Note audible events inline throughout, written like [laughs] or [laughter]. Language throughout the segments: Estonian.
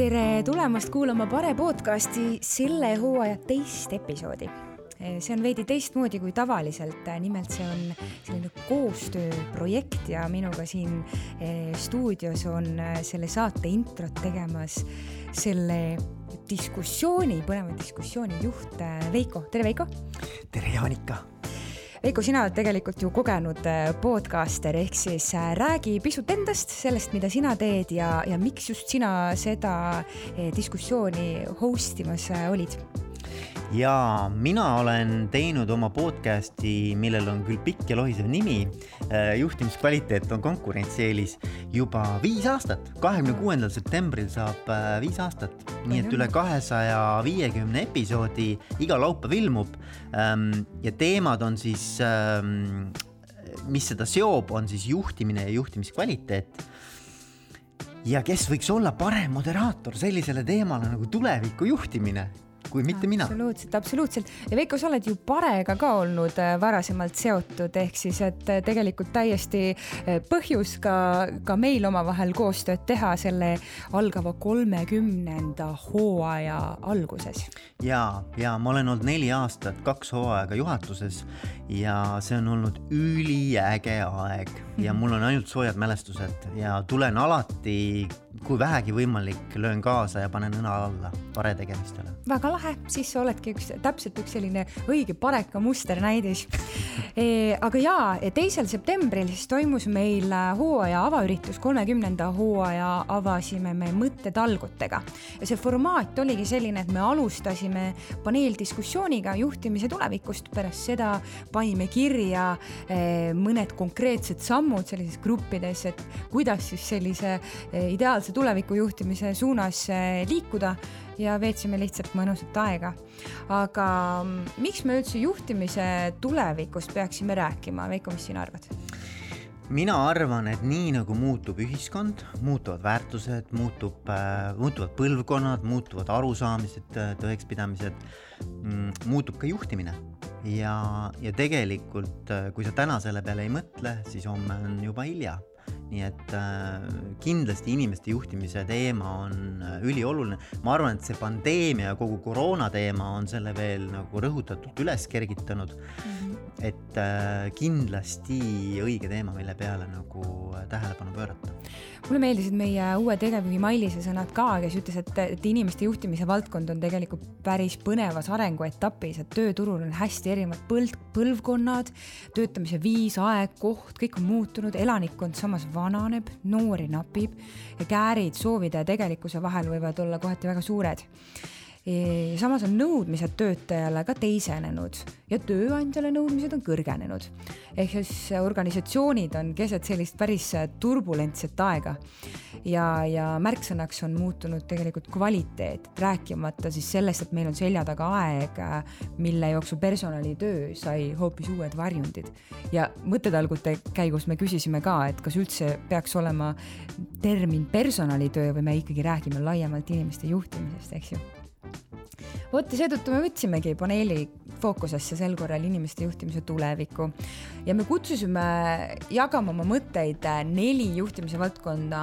tere tulemast kuulama Pare podcasti selle hooaja teist episoodi. see on veidi teistmoodi kui tavaliselt, nimelt see on selline koostööprojekt ja minuga siin eh, stuudios on eh, selle saate introt tegemas selle diskussiooni, põneva diskussiooni juht eh, Veiko, tere Veiko! tere Jaanika! Veiko, sina oled tegelikult ju kogenud äh, podcaster, ehk siis äh, räägi pisut endast, sellest, mida sina teed ja, ja miks just sina seda äh, diskussiooni host imas olid ja mina olen teinud oma podcast'i, millel on küll pikk ja lohisev nimi, äh, juhtimiskvaliteet on konkurentsieelis juba viis aastat, kahekümne kuuendal septembril saab äh, viis aastat, nii et üle kahesaja viiekümne episoodi iga laupäev ilmub. Ähm, ja teemad on siis, ähm, mis seda seob, on siis juhtimine ja juhtimiskvaliteet. Ja kes võiks olla parem moderaator sellisele teemale nagu tuleviku juhtimine kui mitte mina. absoluutselt, absoluutselt ja Veiko, sa oled ju Parega ka olnud äh, varasemalt seotud, ehk siis, et äh, tegelikult täiesti äh, põhjus ka, ka meil omavahel koostööd teha selle algava kolmekümnenda hooaja alguses. ja, ja ma olen olnud neli aastat, kaks hooaega juhatuses ja see on olnud üliäge aeg ja mhm. mul on ainult soojad mälestused ja tulen alati, kui vähegi võimalik, löön kaasa ja panen õna alla pare tegemistele. väga lahe, siis sa oledki üks, täpselt üks selline õige pareka musternäidis e,. aga jaa, teisel septembril siis toimus meil hooaja avaüritus, kolmekümnenda hooaja avasime me mõttetalgutega ja see formaat oligi selline, et me alustasime paneeldiskussiooniga juhtimise tulevikust, pärast seda panime kirja e, mõned konkreetsed sammud sellises gruppides, et kuidas siis sellise eh, ideaalse tuleviku juhtimise suunas eh, liikuda ja veetsime lihtsalt mõnusat aega. aga mm, miks me üldse juhtimise tulevikust peaksime rääkima, Veiko, mis sina arvad? mina arvan, et nii nagu muutub ühiskond, muutuvad väärtused, muutub äh,, muutuvad põlvkonnad, muutuvad arusaamised, tõekspidamised, mm, muutub ka juhtimine ja, ja tegelikult, äh, kui sa täna selle peale ei mõtle, siis homme on juba hilja. Nii et äh, kindlasti inimeste juhtimise teema on äh, ülioluline. ma arvan, et see pandeemia ja kogu koroona teema on selle veel nagu rõhutatult üles kergitanud mm. -hmm. Et äh, kindlasti õige teema, mille peale nagu äh, tähelepanu pöörata. Mulle meeldisid meie uue tegevjuhi Mailise sõnad ka, kes ütles, et, et inimeste juhtimise valdkond on tegelikult päris põnevas arenguetapis, et tööturul on hästi erinevad põld, põlvkonnad, töötamise viis, aeg, koht, kõik on muutunud, elanikkond samas vananeb, noori napib ja käärid soovide ja tegelikkuse vahel võivad olla kohati väga suured samas on nõudmised töötajale ka teisenenud ja tööandjale nõudmised on kõrgenenud. ehk siis organisatsioonid on keset sellist päris turbulentset aega ja, ja märksõnaks on muutunud tegelikult kvaliteet, rääkimata siis sellest, et meil on selja taga aeg, mille jooksul personalitöö sai hoopis uued varjundid. ja mõttetalgute käigus me küsisime ka, et kas üldse peaks olema termin personalitöö või me ikkagi räägime laiemalt inimeste juhtimisest, eks ju vot ja seetõttu me võtsimegi paneeli fookusesse sel korral inimeste juhtimise tulevikku ja me kutsusime jagama oma mõtteid neli juhtimise valdkonna,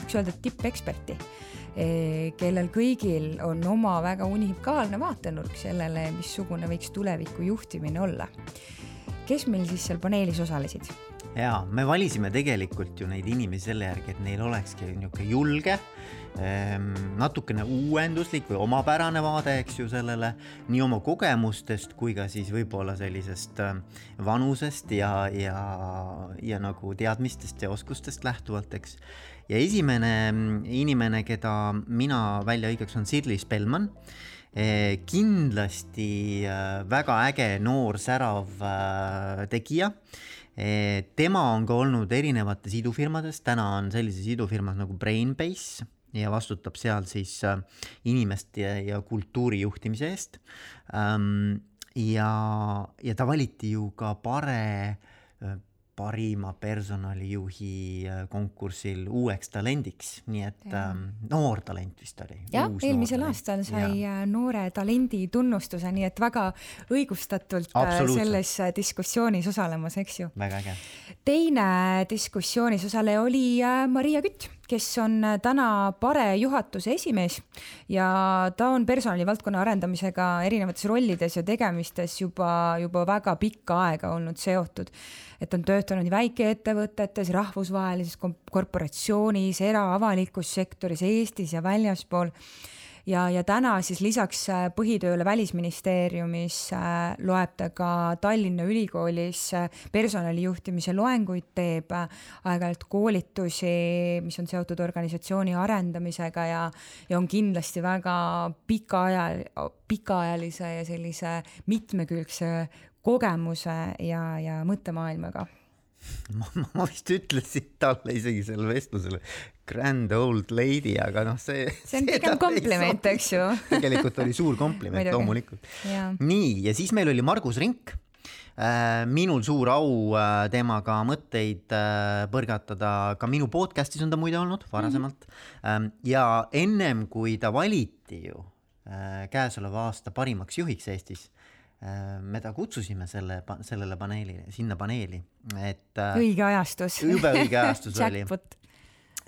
võiks öelda, tippeksperti eh, kellel kõigil on oma väga unikaalne vaatenurk sellele, missugune võiks tuleviku juhtimine olla. kes meil siis seal paneelis osalesid? jaa, me valisime tegelikult ju neid inimesi selle järgi, et neil olekski niisugune julge, natukene uuenduslik või omapärane vaade, eks ju, sellele nii oma kogemustest kui ka siis võib-olla sellisest ehm, vanusest ja, ja, ja nagu teadmistest ja oskustest lähtuvalt, eks. ja esimene mm, inimene, keda mina välja hõigaks, on Sirli Spellman. Ehm, kindlasti väga äge noor särav tegija. Tema on ka olnud erinevates idufirmades, täna on sellises idufirmas nagu Brainbase ja vastutab seal siis äh, inimeste ja, kultuuri juhtimise eest. ja, ja ta valiti ju ka Pare äh, parima personalijuhi äh, konkursil uueks talendiks, nii et ähm, noor talent vist oli. jah, eelmisel aastal sai ja. Äh, noore talendi tunnustuse, nii et väga õigustatult äh, selles diskussioonis osalemas, eks ju. väga äge. teine diskussioonis osaleja oli Maria Kütt kes on täna Pare juhatuse esimees ja ta on personalivaldkonna arendamisega erinevates rollides ja tegemistes juba, juba väga pikka aega olnud seotud. Et on töötanud väikeettevõtetes, rahvusvahelises korporatsioonis, era-avalikus sektoris, Eestis ja väljaspool. Ja, ja täna siis lisaks äh, põhitööle Välisministeeriumis äh, loeb ta ka Tallinna Ülikoolis äh, personalijuhtimise loenguid, teeb aeg-ajalt koolitusi, mis on seotud organisatsiooni arendamisega ja, ja on kindlasti väga pikaajal, pikaajalise ja sellise mitmekülgse kogemuse ja, ja mõttemaailmaga ma, ma vist ütlesin talle isegi sellel vestlusel grand old lady, aga noh, see. see on pigem kompliment, eks ju tegelikult oli suur kompliment, loomulikult. nii, ja siis meil oli Margus Rink äh, minul suur au äh, temaga mõtteid äh, põrgatada, ka minu podcast'is on ta muide olnud varasemalt mm. -hmm. ja ennem kui ta valiti ju käesoleva aasta parimaks juhiks Eestis, me ta kutsusime selle, sellele paneelile, sinna paneeli, et. õige ajastus. jube õige ajastus oli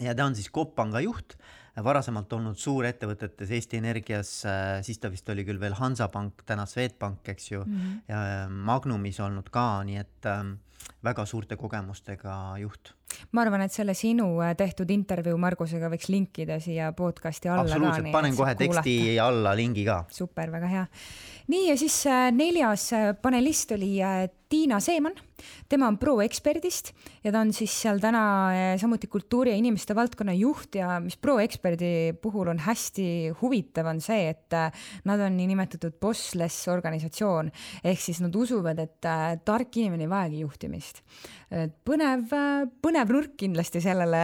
ja ta on siis Coop Panga juht, varasemalt olnud suurettevõtetes Eesti Energias, äh, siis ta vist oli küll veel Hansapank, täna Swedbank, eks ju mm, -hmm. ja äh, Magnumis olnud ka, nii et ähm, väga suurte kogemustega juht. ma arvan, et selle sinu äh, tehtud intervjuu Margusega võiks linkida siia podcast'i alla absoluutselt, panen kohe teksti kuulata. alla lingi ka. super, väga hea. nii ja siis neljas panelist oli Tiina Seeman tema on Pro-eksperdist ja ta on siis seal täna samuti kultuuri ja inimeste valdkonna juht ja mis Pro-eksperdi puhul on hästi huvitav, on see, et nad on niinimetatud bossless organisatsioon ehk siis nad usuvad, et tark inimene ei vajagi juhtimist. Põnev, põnev nurk kindlasti sellele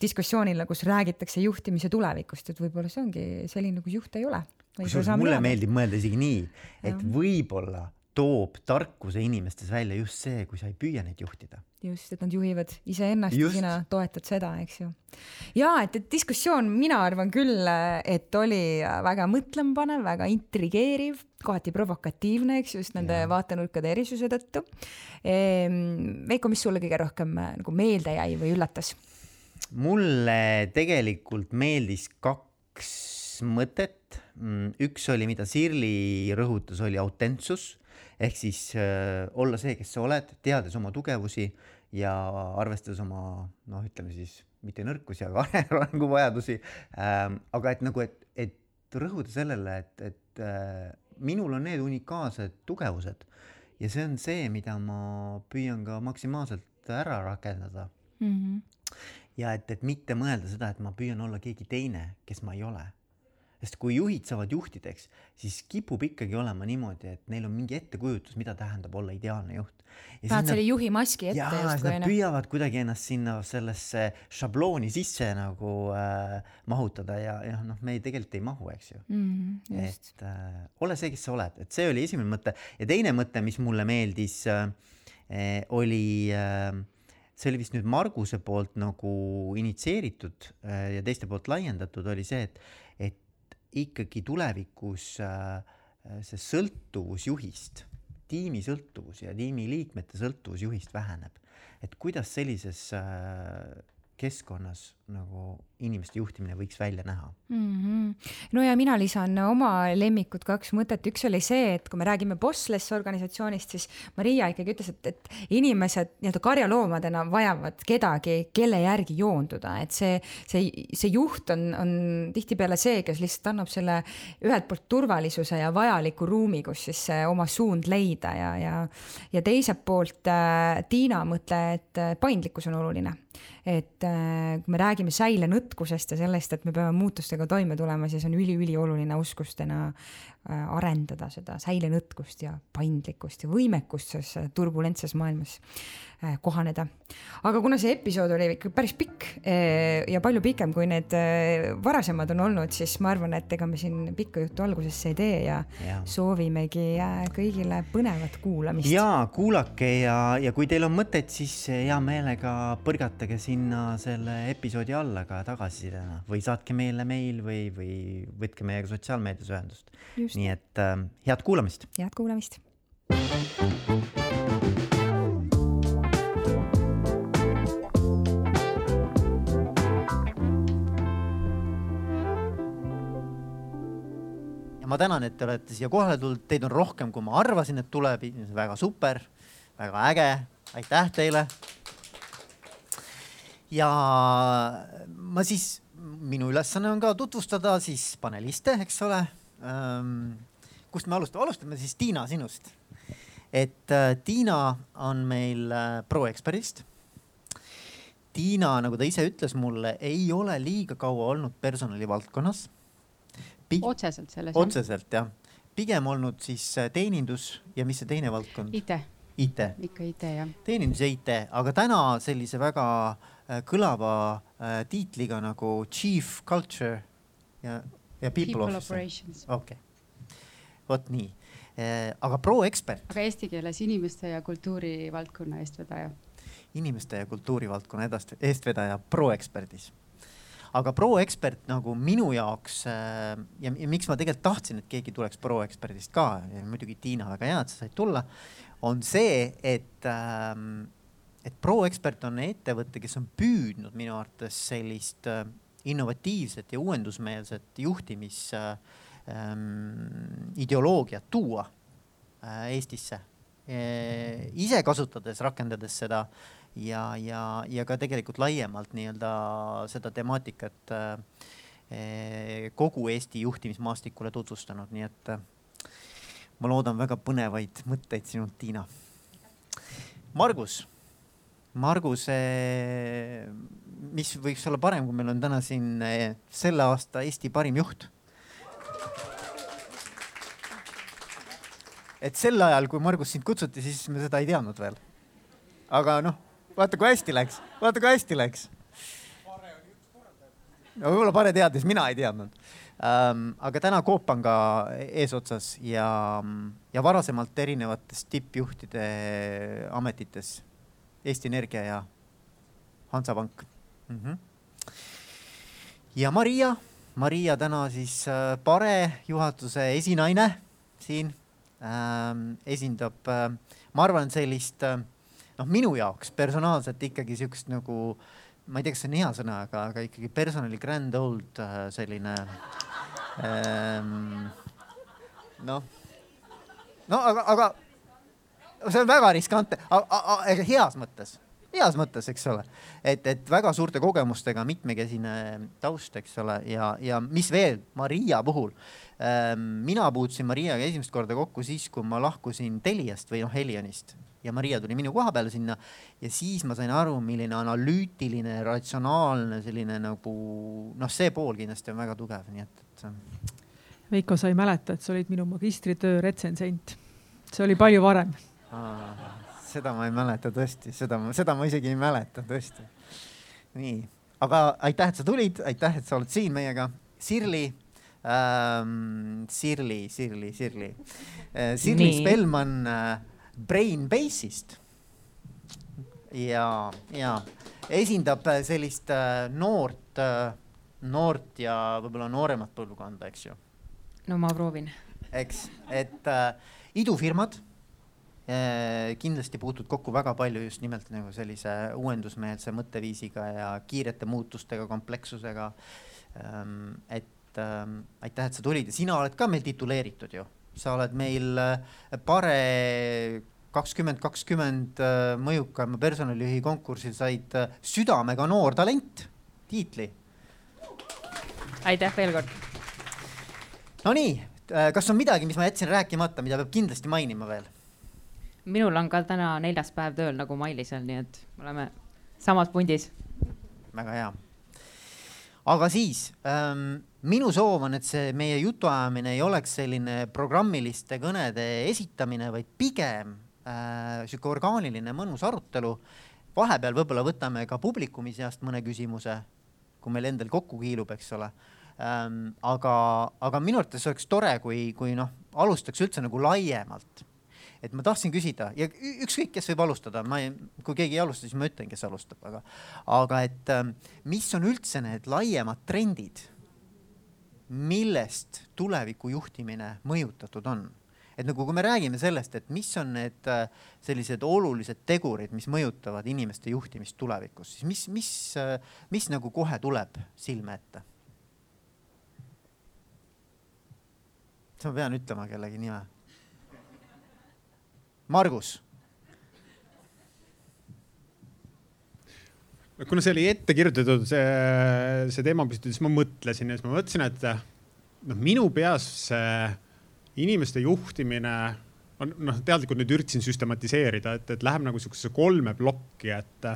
diskussioonile, kus räägitakse juhtimise tulevikust, et võib-olla see ongi selline, kus juhte ei ole. kusjuures mulle meeldib mõelda isegi nii, et võib-olla toob tarkuse inimestes välja just see, kui sa ei püüa neid juhtida. just, et nad juhivad iseennast ja sina toetad seda, eks ju. ja et, et diskussioon, mina arvan küll, et oli väga mõtlemapanev, väga intrigeeriv, kohati provokatiivne, eks ju, just nende ja. vaatenurkade erisuse tõttu ehm,. Veiko, mis sulle kõige rohkem nagu meelde jäi või üllatas? mulle tegelikult meeldis kaks mõtet. Mm, üks oli, mida Sirli rõhutas, oli autentsus ehk siis äh, olla see, kes sa oled, teades oma tugevusi ja arvestades oma noh, ütleme siis mitte nõrkusi, aga [laughs] arenguvajadusi ähm,. aga et nagu, et, et rõhuda sellele, et, et äh, minul on need unikaalsed tugevused ja see on see, mida ma püüan ka maksimaalselt ära rakendada mm. -hmm. ja et, et mitte mõelda seda, et ma püüan olla keegi teine, kes ma ei ole sest kui juhid saavad juhtideks, siis kipub ikkagi olema niimoodi, et neil on mingi ettekujutus, mida tähendab olla ideaalne juht. paned selle juhi maski ette justkui. Nad püüavad kuidagi ennast sinna sellesse šablooni sisse nagu äh, mahutada ja, ja noh, me ei, tegelikult ei mahu, eks ju mm. et äh, ole see, kes sa oled, et see oli esimene mõte ja teine mõte, mis mulle meeldis äh,, oli äh, see oli vist nüüd Marguse poolt nagu initsieeritud äh, ja teiste poolt laiendatud, oli see, et ikkagi tulevikus äh, see sõltuvus juhist, tiimi sõltuvus ja tiimiliikmete sõltuvus juhist väheneb. et kuidas sellises äh, keskkonnas nagu inimeste juhtimine võiks välja näha mm. -hmm. no ja mina lisan oma lemmikud kaks mõtet, üks oli see, et kui me räägime bossless organisatsioonist, siis Maria ikkagi ütles, et, et inimesed nii-öelda karjaloomadena vajavad kedagi, kelle järgi joonduda, et see, see, see juht on, on tihtipeale see, kes lihtsalt annab selle ühelt poolt turvalisuse ja vajaliku ruumi, kus siis oma suund leida ja, ja, ja teiselt poolt äh, Tiina mõte, et paindlikkus on oluline et äh, kui me räägime säilenõtkusest ja sellest, et me peame muutustega toime tulema, siis on üliülioluline oskustena arendada seda säilenõtkust ja paindlikkust ja võimekust selles turbulentses maailmas Äh, kohaneda. aga kuna see episood oli ikka päris pikk äh, ja palju pikem kui need äh, varasemad on olnud, siis ma arvan, et ega me siin pikka juttu algusesse ei tee ja, ja. soovimegi kõigile põnevat kuulamist. ja kuulake ja, ja kui teil on mõtteid, siis hea meelega põrgatage sinna selle episoodi alla ka tagasisidena või saatke meile meil või, või võtke meiega sotsiaalmeedias ühendust. Nii et äh, head kuulamist. head kuulamist. ma tänan, et te olete siia kohale tulnud, teid on rohkem, kui ma arvasin, et tuleb, väga super, väga äge, aitäh teile. ja ma siis, minu ülesanne on ka tutvustada siis paneliste, eks ole. Kust me alustame, alustame siis Tiina sinust. et äh, Tiina on meil äh, proeksperdist. Tiina, nagu ta ise ütles mulle, ei ole liiga kaua olnud personalivaldkonnas Pig... otseselt selles. otseselt jah, pigem olnud siis äh, teenindus ja mis see teine valdkond? IT. IT. ikka IT jah. teenindus ja IT, aga täna sellise väga kõlava tiitliga nagu Chief Culture ja, ja People, people Officer. okei okay., vot nii äh,, aga pro-ekspert. aga eesti keeles inimeste ja kultuuri valdkonna eestvedaja. inimeste ja kultuuri valdkonna edast-, eestvedaja pro-eksperdis aga pro-ekspert nagu minu jaoks äh, ja, ja miks ma tegelikult tahtsin, et keegi tuleks pro-eksperdist ka ja muidugi Tiina, väga hea, et sa said tulla, on see, et ähm, et pro-ekspert on ettevõte, kes on püüdnud minu arvates sellist äh, innovatiivset ja uuendusmeelset juhtimis äh, ähm, tuua äh, Eestisse e,. ise kasutades, rakendades seda ja, ja, ja ka tegelikult laiemalt nii-öelda seda temaatikat kogu Eesti juhtimismaastikule tutvustanud, nii et ma loodan väga põnevaid mõtteid sinult, Tiina. Margus, Margus, mis võiks olla parem, kui meil on täna siin eh, selle aasta Eesti parim juht et sel ajal, kui Margus sind kutsuti, siis me seda ei teadnud veel. aga noh, vaata, kui hästi läks, vaata, kui hästi läks. no võib-olla Pare teadis, mina ei teadnud ähm,. aga täna Coop on ka eesotsas ja, ja varasemalt erinevates tippjuhtide ametites. Eesti Energia ja Hansapank mm. -hmm. ja Maria, Maria täna siis äh, Pare juhatuse esinaine siin ähm, esindab äh,, ma arvan, sellist äh, noh, minu jaoks personaalselt ikkagi siukest nagu, ma ei tea, kas see on hea sõna, aga, aga ikkagi personali grand old äh, selline ähm,. noh, no aga, aga see on väga riskantne, heas mõttes heas mõttes, eks ole, et, et väga suurte kogemustega, mitmekesine taust, eks ole, ja, ja mis veel Maria puhul ähm,. mina puutusin Mariaga esimest korda kokku siis, kui ma lahkusin Teliast või noh, Helionist ja Maria tuli minu koha peale sinna ja siis ma sain aru, milline analüütiline, ratsionaalne selline nagu noh, see pool kindlasti on väga tugev, nii et, et. Veiko, sa ei mäleta, et sa olid minu magistritöö retsensent. see oli palju varem. Seda ma ei mäleta tõesti, seda, seda ma isegi ei mäleta tõesti. nii, aga aitäh, et sa tulid, aitäh, et sa oled siin meiega. Sirli ähm,, Sirli, Sirli, Sirli äh,. Sirli Spellmann äh, Brainbase'ist. ja, ja esindab äh, sellist äh, noort, äh, noort ja võib-olla nooremat põlvkonda, eks ju. no ma proovin. eks, et äh, idufirmad kindlasti puutud kokku väga palju just nimelt nagu sellise uuendusmeelse mõtteviisiga ja kiirete muutustega, komplekssusega ähm,. et ähm, aitäh, et sa tulid ja sina oled ka meil tituleeritud ju sa oled meil äh, Pare kakskümmend kakskümmend äh, mõjukaima personalijuhi konkursil said äh, südamega noor talent tiitli. aitäh veel kord. Nonii, kas on midagi, mis ma jätsin rääkimata, mida peab kindlasti mainima veel? Minul on ka täna neljas päev tööl nagu Mailisel, nii et me oleme samas pundis. väga hea aga siis ähm, minu soov on, et see meie jutuajamine ei oleks selline programmiliste kõnede esitamine, vaid pigem äh, sihuke orgaaniline mõnus arutelu. vahepeal võib-olla võtame ka publikumi seast mõne küsimuse, kui meil endal kokku kiilub, eks ole ähm,. aga, aga minu arvates oleks tore, kui, kui noh, alustaks üldse nagu laiemalt et ma tahtsin küsida ja ükskõik, kes võib alustada, ma ei, kui keegi ei alusta, siis ma ütlen, kes alustab, aga, aga et ähm, mis on üldse need laiemad trendid, millest tuleviku juhtimine mõjutatud on? et nagu, kui me räägime sellest, et mis on need äh, sellised olulised tegurid, mis mõjutavad inimeste juhtimist tulevikus, siis mis, mis, äh, mis nagu kohe tuleb silme ette? kas ma pean ütlema kellegi nime? Margus. kuna see oli ette kirjutatud, see, see teemapüstitus, siis ma mõtlesin ja siis ma mõtlesin, et noh, minu peas see inimeste juhtimine on noh, teadlikult nüüd üritasin süstematiseerida, et, et läheb nagu sihukesesse kolme plokki, et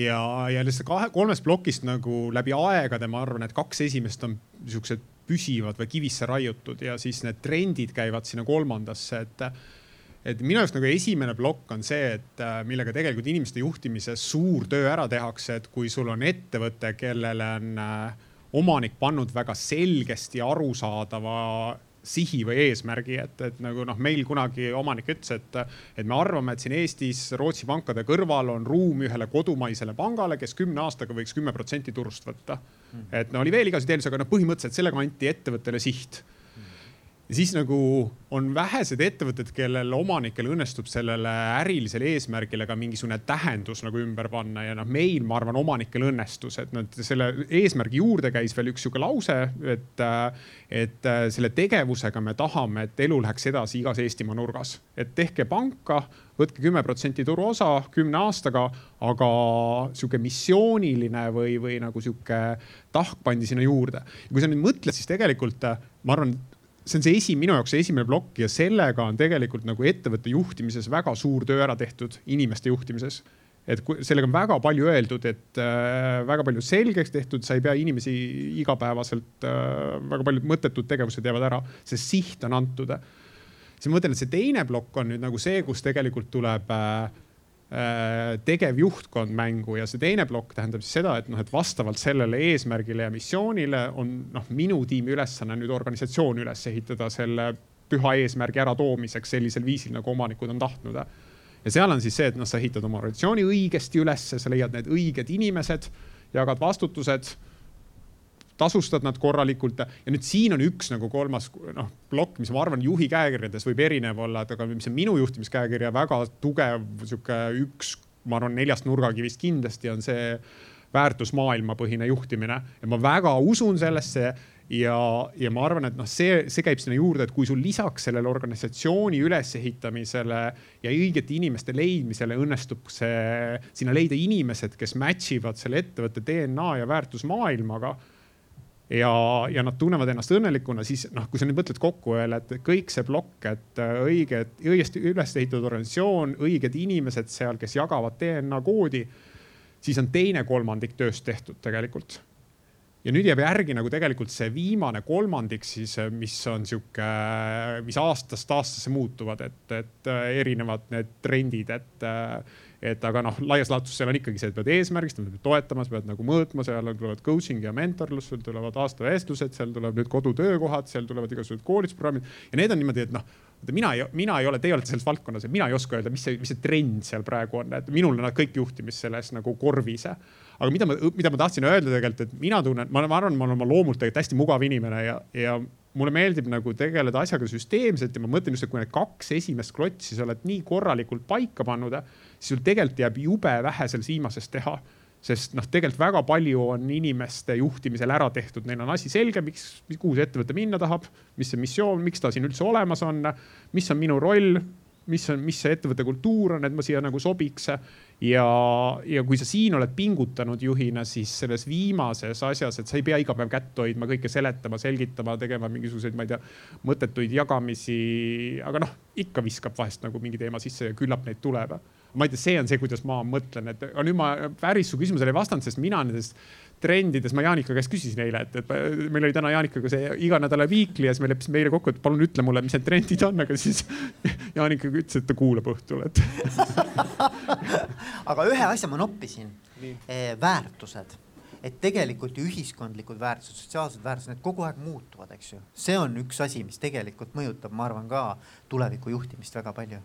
ja, ja lihtsalt kahe, kolmest plokist nagu läbi aegade ma arvan, et kaks esimest on siuksed püsivad või kivisse raiutud ja siis need trendid käivad sinna kolmandasse, et et minu jaoks nagu esimene plokk on see, et äh, millega tegelikult inimeste juhtimises suur töö ära tehakse, et kui sul on ettevõte, kellele on äh, omanik pannud väga selgesti arusaadava sihi või eesmärgi, et, et nagu noh, meil kunagi omanik ütles, et, et me arvame, et siin Eestis Rootsi pankade kõrval on ruum ühele kodumaisele pangale, kes kümne aastaga võiks kümme protsenti turust võtta. Mm. et no oli veel igasuguseid eeldusi, aga noh, põhimõtteliselt sellega anti ettevõttele siht ja siis nagu on vähesed ettevõtted, kellel omanikel õnnestub sellele ärilisele eesmärgile ka mingisugune tähendus nagu ümber panna ja noh, meil, ma arvan, omanikel õnnestus, et nad selle eesmärgi juurde käis veel üks sihuke lause, et, et selle tegevusega me tahame, et elu läheks edasi igas Eestimaa nurgas, et tehke panka, võtke kümme protsenti turuosa kümne aastaga, aga sihuke missiooniline või, või nagu sihuke tahk pandi sinna juurde. kui sa nüüd mõtled, siis tegelikult ma arvan see on see esi, minu jaoks see esimene plokk ja sellega on tegelikult nagu ettevõtte juhtimises väga suur töö ära tehtud, inimeste juhtimises et kui sellega on väga palju öeldud, et äh, väga palju selgeks tehtud, sa ei pea inimesi igapäevaselt äh,, väga paljud mõttetud tegevused jäävad ära, see siht on antud. siis ma mõtlen, et see teine plokk on nüüd nagu see, kus tegelikult tuleb äh, tegevjuhtkond mängu ja see teine plokk tähendab siis seda, et noh, et vastavalt sellele eesmärgile ja missioonile on noh, minu tiimi ülesanne nüüd organisatsioon üles ehitada selle püha eesmärgi äratoomiseks sellisel viisil, nagu omanikud on tahtnud. ja seal on siis see, et noh, sa ehitad oma organisatsiooni õigesti ülesse, sa leiad need õiged inimesed, jagad vastutused tasustad nad korralikult ja nüüd siin on üks nagu kolmas noh plokk, mis ma arvan, juhi käekirjades võib erinev olla, et aga mis on minu juhtimiskäekirja väga tugev sihuke üks, ma arvan, neljast nurgakivist kindlasti on see väärtusmaailmapõhine juhtimine. Ja ma väga usun sellesse ja, ja ma arvan, et noh, see, see käib sinna juurde, et kui sul lisaks sellele organisatsiooni ülesehitamisele ja õigete inimeste leidmisele õnnestub see, sinna leida inimesed, kes match ivad selle ettevõtte DNA ja väärtusmaailmaga ja, ja nad tunnevad ennast õnnelikuna, siis noh, kui sa nüüd mõtled kokku veel, et kõik see plokk, et äh, õiged, õigesti üles ehitatud organisatsioon, õiged inimesed seal, kes jagavad DNA koodi, siis on teine kolmandik tööst tehtud tegelikult. Ja nüüd jääb järgi nagu tegelikult see viimane kolmandik siis, mis on sihuke, mis aastast aastasse muutuvad, et, et äh, erinevad need trendid, et et aga noh, laias laastus seal on ikkagi see, et pead eesmärgistama, pead toetama, sa pead nagu mõõtma, seal tulevad coaching ja mentorlus, seal tulevad aastavestlused, seal tuleb nüüd kodutöökohad, seal tulevad igasugused koolitusprogrammid. Ja need on niimoodi, et noh mina ei, mina ei ole, teie olete selles valdkonnas ja mina ei oska öelda, mis see, mis see trend seal praegu on, et minul on nad kõik juhtimist selles nagu korvis. aga mida ma, mida ma tahtsin öelda tegelikult, et mina tunnen, ma arvan, ma olen oma loomult tegelikult hästi mugav inimene ja, ja mulle meeldib nagu tegeleda asjaga süsteemselt ja ma mõtlen just, et kui need kaks esimest klotsi sa oled nii korralikult paika pannud siis sul tegelikult jääb jube vähe selles viimases teha sest noh, tegelikult väga palju on inimeste juhtimisel ära tehtud, neil on asi selge, miks, kuhu see ettevõte minna tahab, mis see missioon, miks ta siin üldse olemas on, mis on minu roll, mis on, mis see ettevõtte kultuur on, et ma siia nagu sobiks. ja, ja kui sa siin oled pingutanud juhina, siis selles viimases asjas, et sa ei pea iga päev kätt hoidma, kõike seletama, selgitama, tegema mingisuguseid, ma ei tea, mõttetuid jagamisi. aga noh, ikka viskab vahest nagu mingi teema sisse ja küllap neid tuleb. Ma ei tea, see on see, kuidas ma mõtlen, et aga nüüd ma päris su küsimusele ei vastanud, sest mina nendest trendides ma Jaanika käest küsisin eile, et, et meil oli täna Jaanikaga see iga nädala viikli ja siis me leppisime eile kokku, et palun ütle mulle, mis need trendid on, aga siis [laughs] Jaanika ütles, et ta kuulab õhtul, et [laughs] aga ühe asja ma noppisin. Väärtused et tegelikult ju ühiskondlikud väärtused, sotsiaalsed väärtused, need kogu aeg muutuvad, eks ju. see on üks asi, mis tegelikult mõjutab, ma arvan ka tuleviku juhtimist väga palju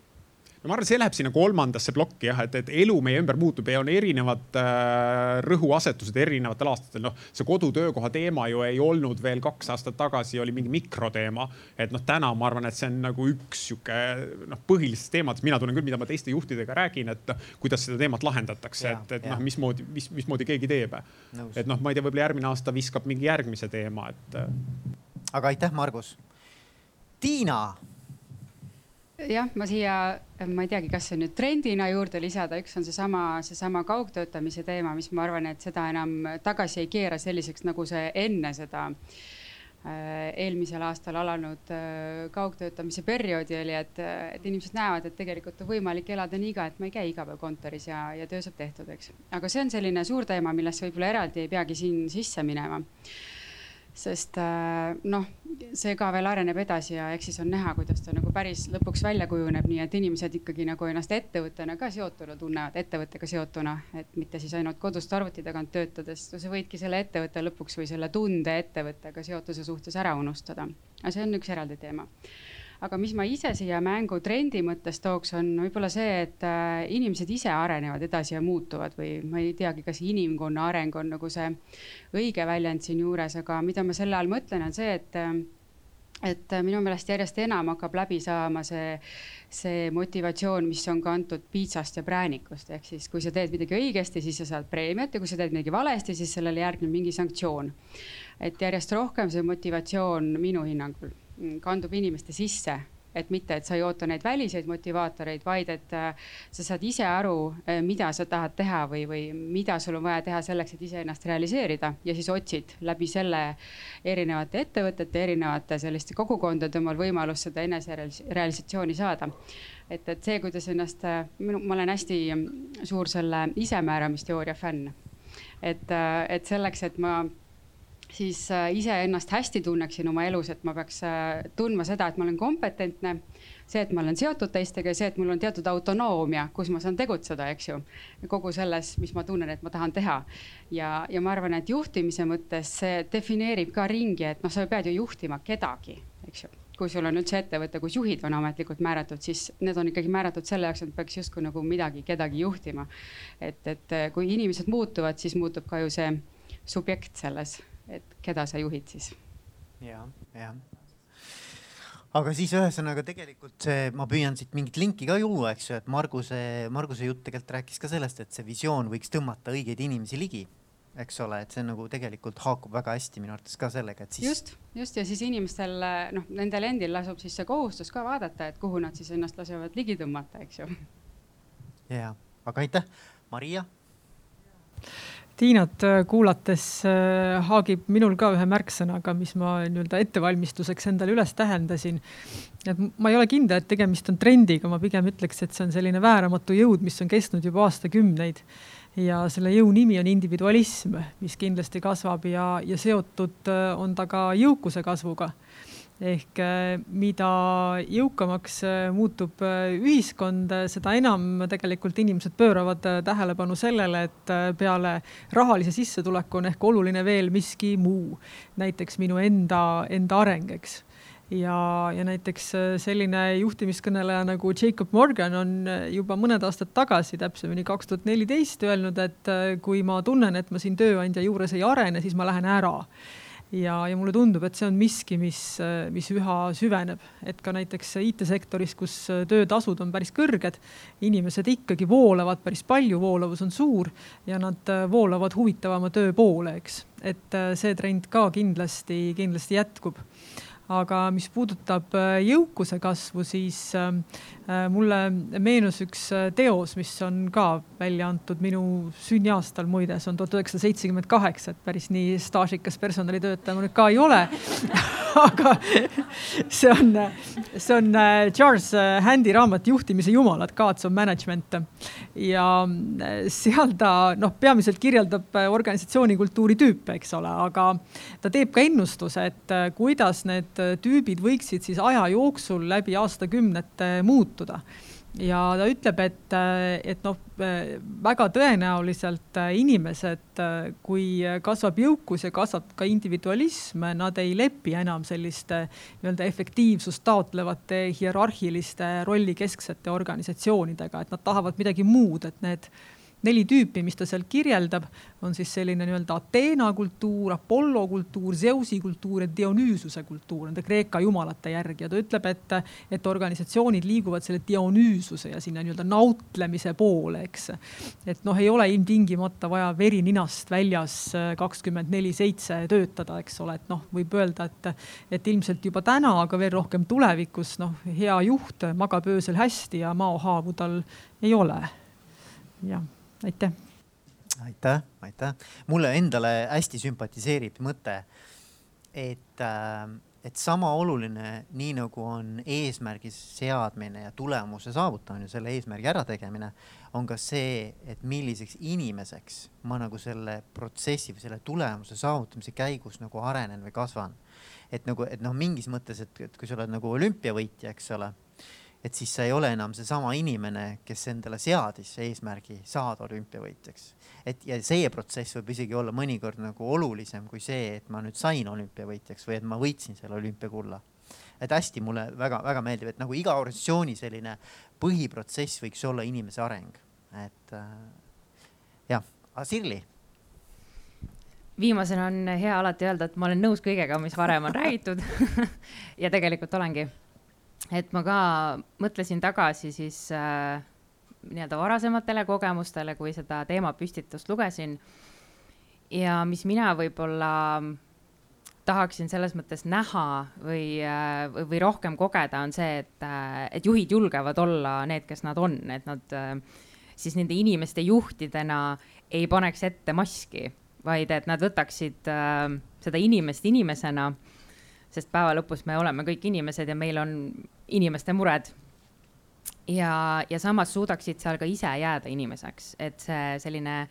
no ma arvan, see läheb sinna kolmandasse plokki jah, et, et elu meie ümber muutub ja on erinevad äh, rõhuasetused erinevatel aastatel. noh, see kodutöökoha teema ju ei olnud veel kaks aastat tagasi, oli mingi mikroteema. et noh, täna ma arvan, et see on nagu üks sihuke noh, põhilistest teemadest, mina tunnen küll, mida ma teiste juhtidega räägin, et noh, kuidas seda teemat lahendatakse, et, et noh, mismoodi, mis, mismoodi keegi teeb. et noh, ma ei tea, võib-olla järgmine aasta viskab mingi järgmise teema, et. aga aitäh, Margus. Tiina jah, ma siia, ma ei teagi, kas see nüüd trendina juurde lisada, üks on seesama, seesama kaugtöötamise teema, mis ma arvan, et seda enam tagasi ei keera selliseks, nagu see enne seda äh, eelmisel aastal alanud äh, kaugtöötamise perioodi oli, et, et inimesed näevad, et tegelikult on võimalik elada nii ka, et ma ei käi iga päev kontoris ja, ja töö saab tehtud, eks. aga see on selline suur teema, millesse võib-olla eraldi ei peagi siin sisse minema sest äh, noh, see ka veel areneb edasi ja eks siis on näha, kuidas ta nagu päris lõpuks välja kujuneb, nii et inimesed ikkagi nagu ennast ettevõttena ka seotuna tunnevad, ettevõttega seotuna, et mitte siis ainult kodust arvuti tagant töötades, sa võidki selle ettevõtte lõpuks või selle tunde ettevõttega seotuse suhtes ära unustada. aga see on üks eraldi teema aga mis ma ise siia mängu trendi mõttes tooks, on võib-olla see, et äh, inimesed ise arenevad edasi ja muutuvad või ma ei teagi, kas inimkonna areng on nagu see õige väljend siinjuures, aga mida ma selle all mõtlen, on see, et äh, et minu meelest järjest enam hakkab läbi saama see, see motivatsioon, mis on kantud piitsast ja präänikust, ehk siis kui sa teed midagi õigesti, siis sa saad preemiat ja kui sa teed midagi valesti, siis sellele järgneb mingi sanktsioon. et järjest rohkem see motivatsioon minu hinnangul kandub inimeste sisse, et mitte, et sa ei oota neid väliseid motivaatoreid, vaid et äh, sa saad ise aru, äh, mida sa tahad teha või, või mida sul on vaja teha selleks, et iseennast realiseerida. Ja siis otsid läbi selle erinevate ettevõtete, erinevate selliste kogukondade omal võimalust seda eneserealisatsiooni saada. Et, et see, kuidas ennast, äh, ma olen hästi suur selle isemääramisteooria fänn. et, et selleks, et ma siis äh, iseennast hästi tunneksin oma elus, et ma peaks äh, tundma seda, et ma olen kompetentne. see, et ma olen seotud teistega ja see, et mul on teatud autonoomia, kus ma saan tegutseda, eks ju. kogu selles, mis ma tunnen, et ma tahan teha. ja, ja ma arvan, et juhtimise mõttes see defineerib ka ringi, et noh, sa pead ju juhtima kedagi, eks ju kui sul on üldse ettevõte, kus juhid on ametlikult määratud, siis need on ikkagi määratud selle jaoks, et peaks justkui nagu midagi, kedagi juhtima. et, et kui inimesed muutuvad, siis muutub ka ju see subjekt selles et keda sa juhid siis ja,. jah aga siis ühesõnaga tegelikult see, ma püüan siit mingit linki ka juua, eks ju, et Marguse, Marguse jutt tegelikult rääkis ka sellest, et see visioon võiks tõmmata õigeid inimesi ligi, eks ole, et see nagu tegelikult haakub väga hästi minu arvates ka sellega, et siis. just, just ja siis inimestel noh, nendel endil lasub siis see kohustus ka vaadata, et kuhu nad siis ennast lasevad ligi tõmmata, eks ju. ja, aga aitäh, Maria Tiinat äh, kuulates äh, haagib minul ka ühe märksõnaga, mis ma nii-öelda ettevalmistuseks endale üles tähendasin. et ma ei ole kindel, et tegemist on trendiga, ma pigem ütleks, et see on selline vääramatu jõud, mis on kestnud juba aastakümneid. ja selle jõu nimi on individualism, mis kindlasti kasvab ja, ja seotud äh, on ta ka jõukuse kasvuga ehk äh, mida jõukamaks äh, muutub äh, ühiskond, seda enam tegelikult inimesed pööravad tähelepanu sellele, et peale rahalise sissetuleku on ehk oluline veel miski muu, näiteks minu enda, enda areng, eks. Ja, ja näiteks selline juhtimiskõneleja nagu Jacob Morgan on juba mõned aastad tagasi, täpsemini kaks tuhat neliteist öelnud, et kui ma tunnen, et ma siin tööandja juures ei arene, siis ma lähen ära ja, ja mulle tundub, et see on miski, mis, mis üha süveneb, et ka näiteks IT-sektoris, kus töötasud on päris kõrged, inimesed ikkagi voolavad päris palju, voolavus on suur ja nad voolavad huvitavama töö poole, eks. et see trend ka kindlasti, kindlasti jätkub aga mis puudutab jõukuse kasvu, siis mulle meenus üks teos, mis on ka välja antud minu sünniaastal, muide, see on tuhat üheksasada seitsekümmend kaheksa, et päris nii staažikas personalitöötaja ma nüüd ka ei ole. [laughs] Aga see on, see on Charles Handi raamat Juhtimise jumalad, Gods of Management. Ja seal ta noh, peamiselt kirjeldab organisatsiooni kultuuri tüüpe, eks ole, aga ta teeb ka ennustuse, et kuidas need tüübid võiksid siis aja jooksul läbi aastakümnete muutuda. Ja ta ütleb, et, et noh, väga tõenäoliselt inimesed, kui kasvab jõukus ja kasvab ka individualism, nad ei lepi enam selliste nii-öelda efektiivsust taotlevate hierarhiliste rollikesksete organisatsioonidega, et nad tahavad midagi muud, et need neli tüüpi, mis ta seal kirjeldab, on siis selline nii-öelda Ateena kultuur, Apollo kultuur, Zeusi kultuur ja Dionüüsuse kultuur nende Kreeka jumalate järgi ja ta ütleb, et, et organisatsioonid liiguvad selle Dionüüsuse ja sinna nii-öelda nautlemise poole, eks. et noh, ei ole ilmtingimata vaja veri ninast väljas kakskümmend neli seitse töötada, eks ole, et noh, võib öelda, et, et ilmselt juba täna, aga veel rohkem tulevikus, noh, hea juht magab öösel hästi ja maohaavu tal ei ole. jah aitäh. aitäh, aitäh. mulle endale hästi sümpatiseerib mõte, et, äh, et sama oluline, nii nagu on eesmärgi seadmine ja tulemuse saavutamine, selle eesmärgi ärategemine, on ka see, et milliseks inimeseks ma nagu selle protsessi või selle tulemuse saavutamise käigus nagu arenen või kasvan. et nagu, et noh, mingis mõttes, et, et kui sa oled nagu olümpiavõitja, eks ole et siis sa ei ole enam seesama inimene, kes endale seadis eesmärgi saada olümpiavõitjaks. et ja see protsess võib isegi olla mõnikord nagu olulisem kui see, et ma nüüd sain olümpiavõitjaks või et ma võitsin selle olümpiakulla. et hästi mulle väga-väga meeldib, et nagu iga organisatsiooni selline põhiprotsess võiks olla inimese areng, et äh, jah, aga Sirli? Viimasena on hea alati öelda, et ma olen nõus kõigega, mis varem on räägitud. [laughs] Ja tegelikult olengi et ma ka mõtlesin tagasi siis äh, nii-öelda varasematele kogemustele, kui seda teemapüstitust lugesin. ja mis mina võib-olla tahaksin selles mõttes näha või, äh, või rohkem kogeda, on see, et, äh, et juhid julgevad olla need, kes nad on, et nad äh, siis nende inimeste juhtidena ei paneks ette maski, vaid et nad võtaksid seda inimest inimesena sest päeva lõpus me oleme kõik inimesed ja meil on inimeste mured. ja, ja samas suudaksid seal ka ise jääda inimeseks, et see selline